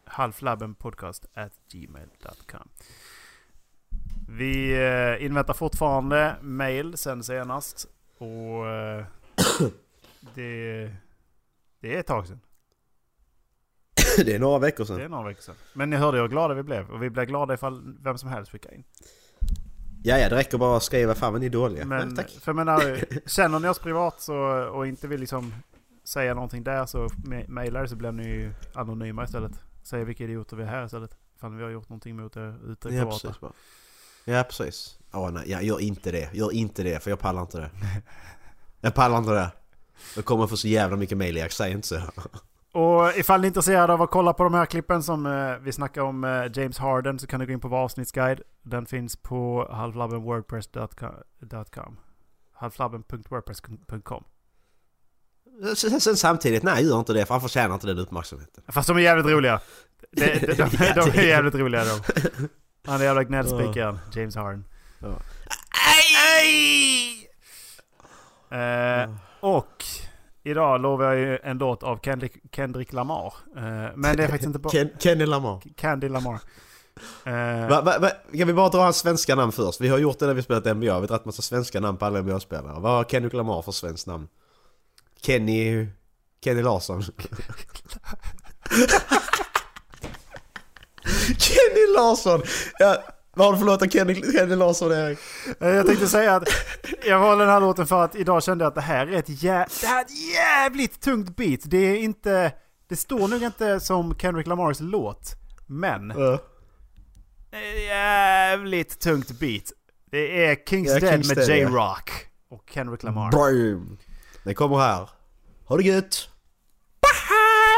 halflabbenpodcast.gmail.com Vi eh, inväntar fortfarande mail sen senast. Och det, det är ett tag sedan. det är några veckor Det är sedan. några veckor sedan. Men ni hörde hur glada vi blev. Och vi blev glada ifall vem som helst skickar in. Ja, ja, det räcker bara att skriva fan vad ni är dåliga. Men, Men, tack. för jag menar, känner ni oss privat så, och inte vill liksom säga någonting där så det så blir ni anonyma istället. Säger vilka idioter vi är här istället. Ifall vi har gjort någonting mot er ute i Ja, privata. precis. bara. Ja, precis. Åh nej, ja, gör inte det. Gör inte det, för jag pallar inte det. Jag pallar inte det. Jag kommer få så jävla mycket mail, jag säger inte så. Och ifall ni är intresserade av att kolla på de här klippen som eh, vi snackar om eh, James Harden så kan du gå in på vår avsnittsguide. Den finns på halflabbenwordpress.com halflabben.wordpress.com Sen, sen samtidigt, nej gör inte det för han förtjänar inte den uppmärksamheten. Fast de är jävligt roliga. De, de, de, de, de är jävligt roliga de. Han är jävla gnällspikaren, James Harden. Ja. Eh, och idag lovar jag ju en låt av Kendrick, Kendrick Lamar. Eh, men det är faktiskt inte. Ken, Kenny Lamar. Candy Lamar. Eh, Va, va, va, kan vi bara dra hans svenska namn först? Vi har gjort det när vi spelat NBA, vi har dragit massa svenska namn på alla NBA-spelare. Vad har Kenny Lamar för svenskt namn? Kenny... Kenny Larsson. Kenny Larsson! Ja, vad har du för låt Kenny, Kenny Larsson Erik? Eh, Jag tänkte säga att jag valde den här låten för att idag kände jag att det här är ett, jä det här är ett jävligt tungt beat. Det är inte... Det står nog inte som Kendrick Lamars låt. Men... Uh. Jävligt tungt beat. Det är King's Ja, Dead King's med ja. J-Rock. Och Kendrick Lamar. Boom! Det kommer här. Ha det gött!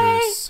Puss.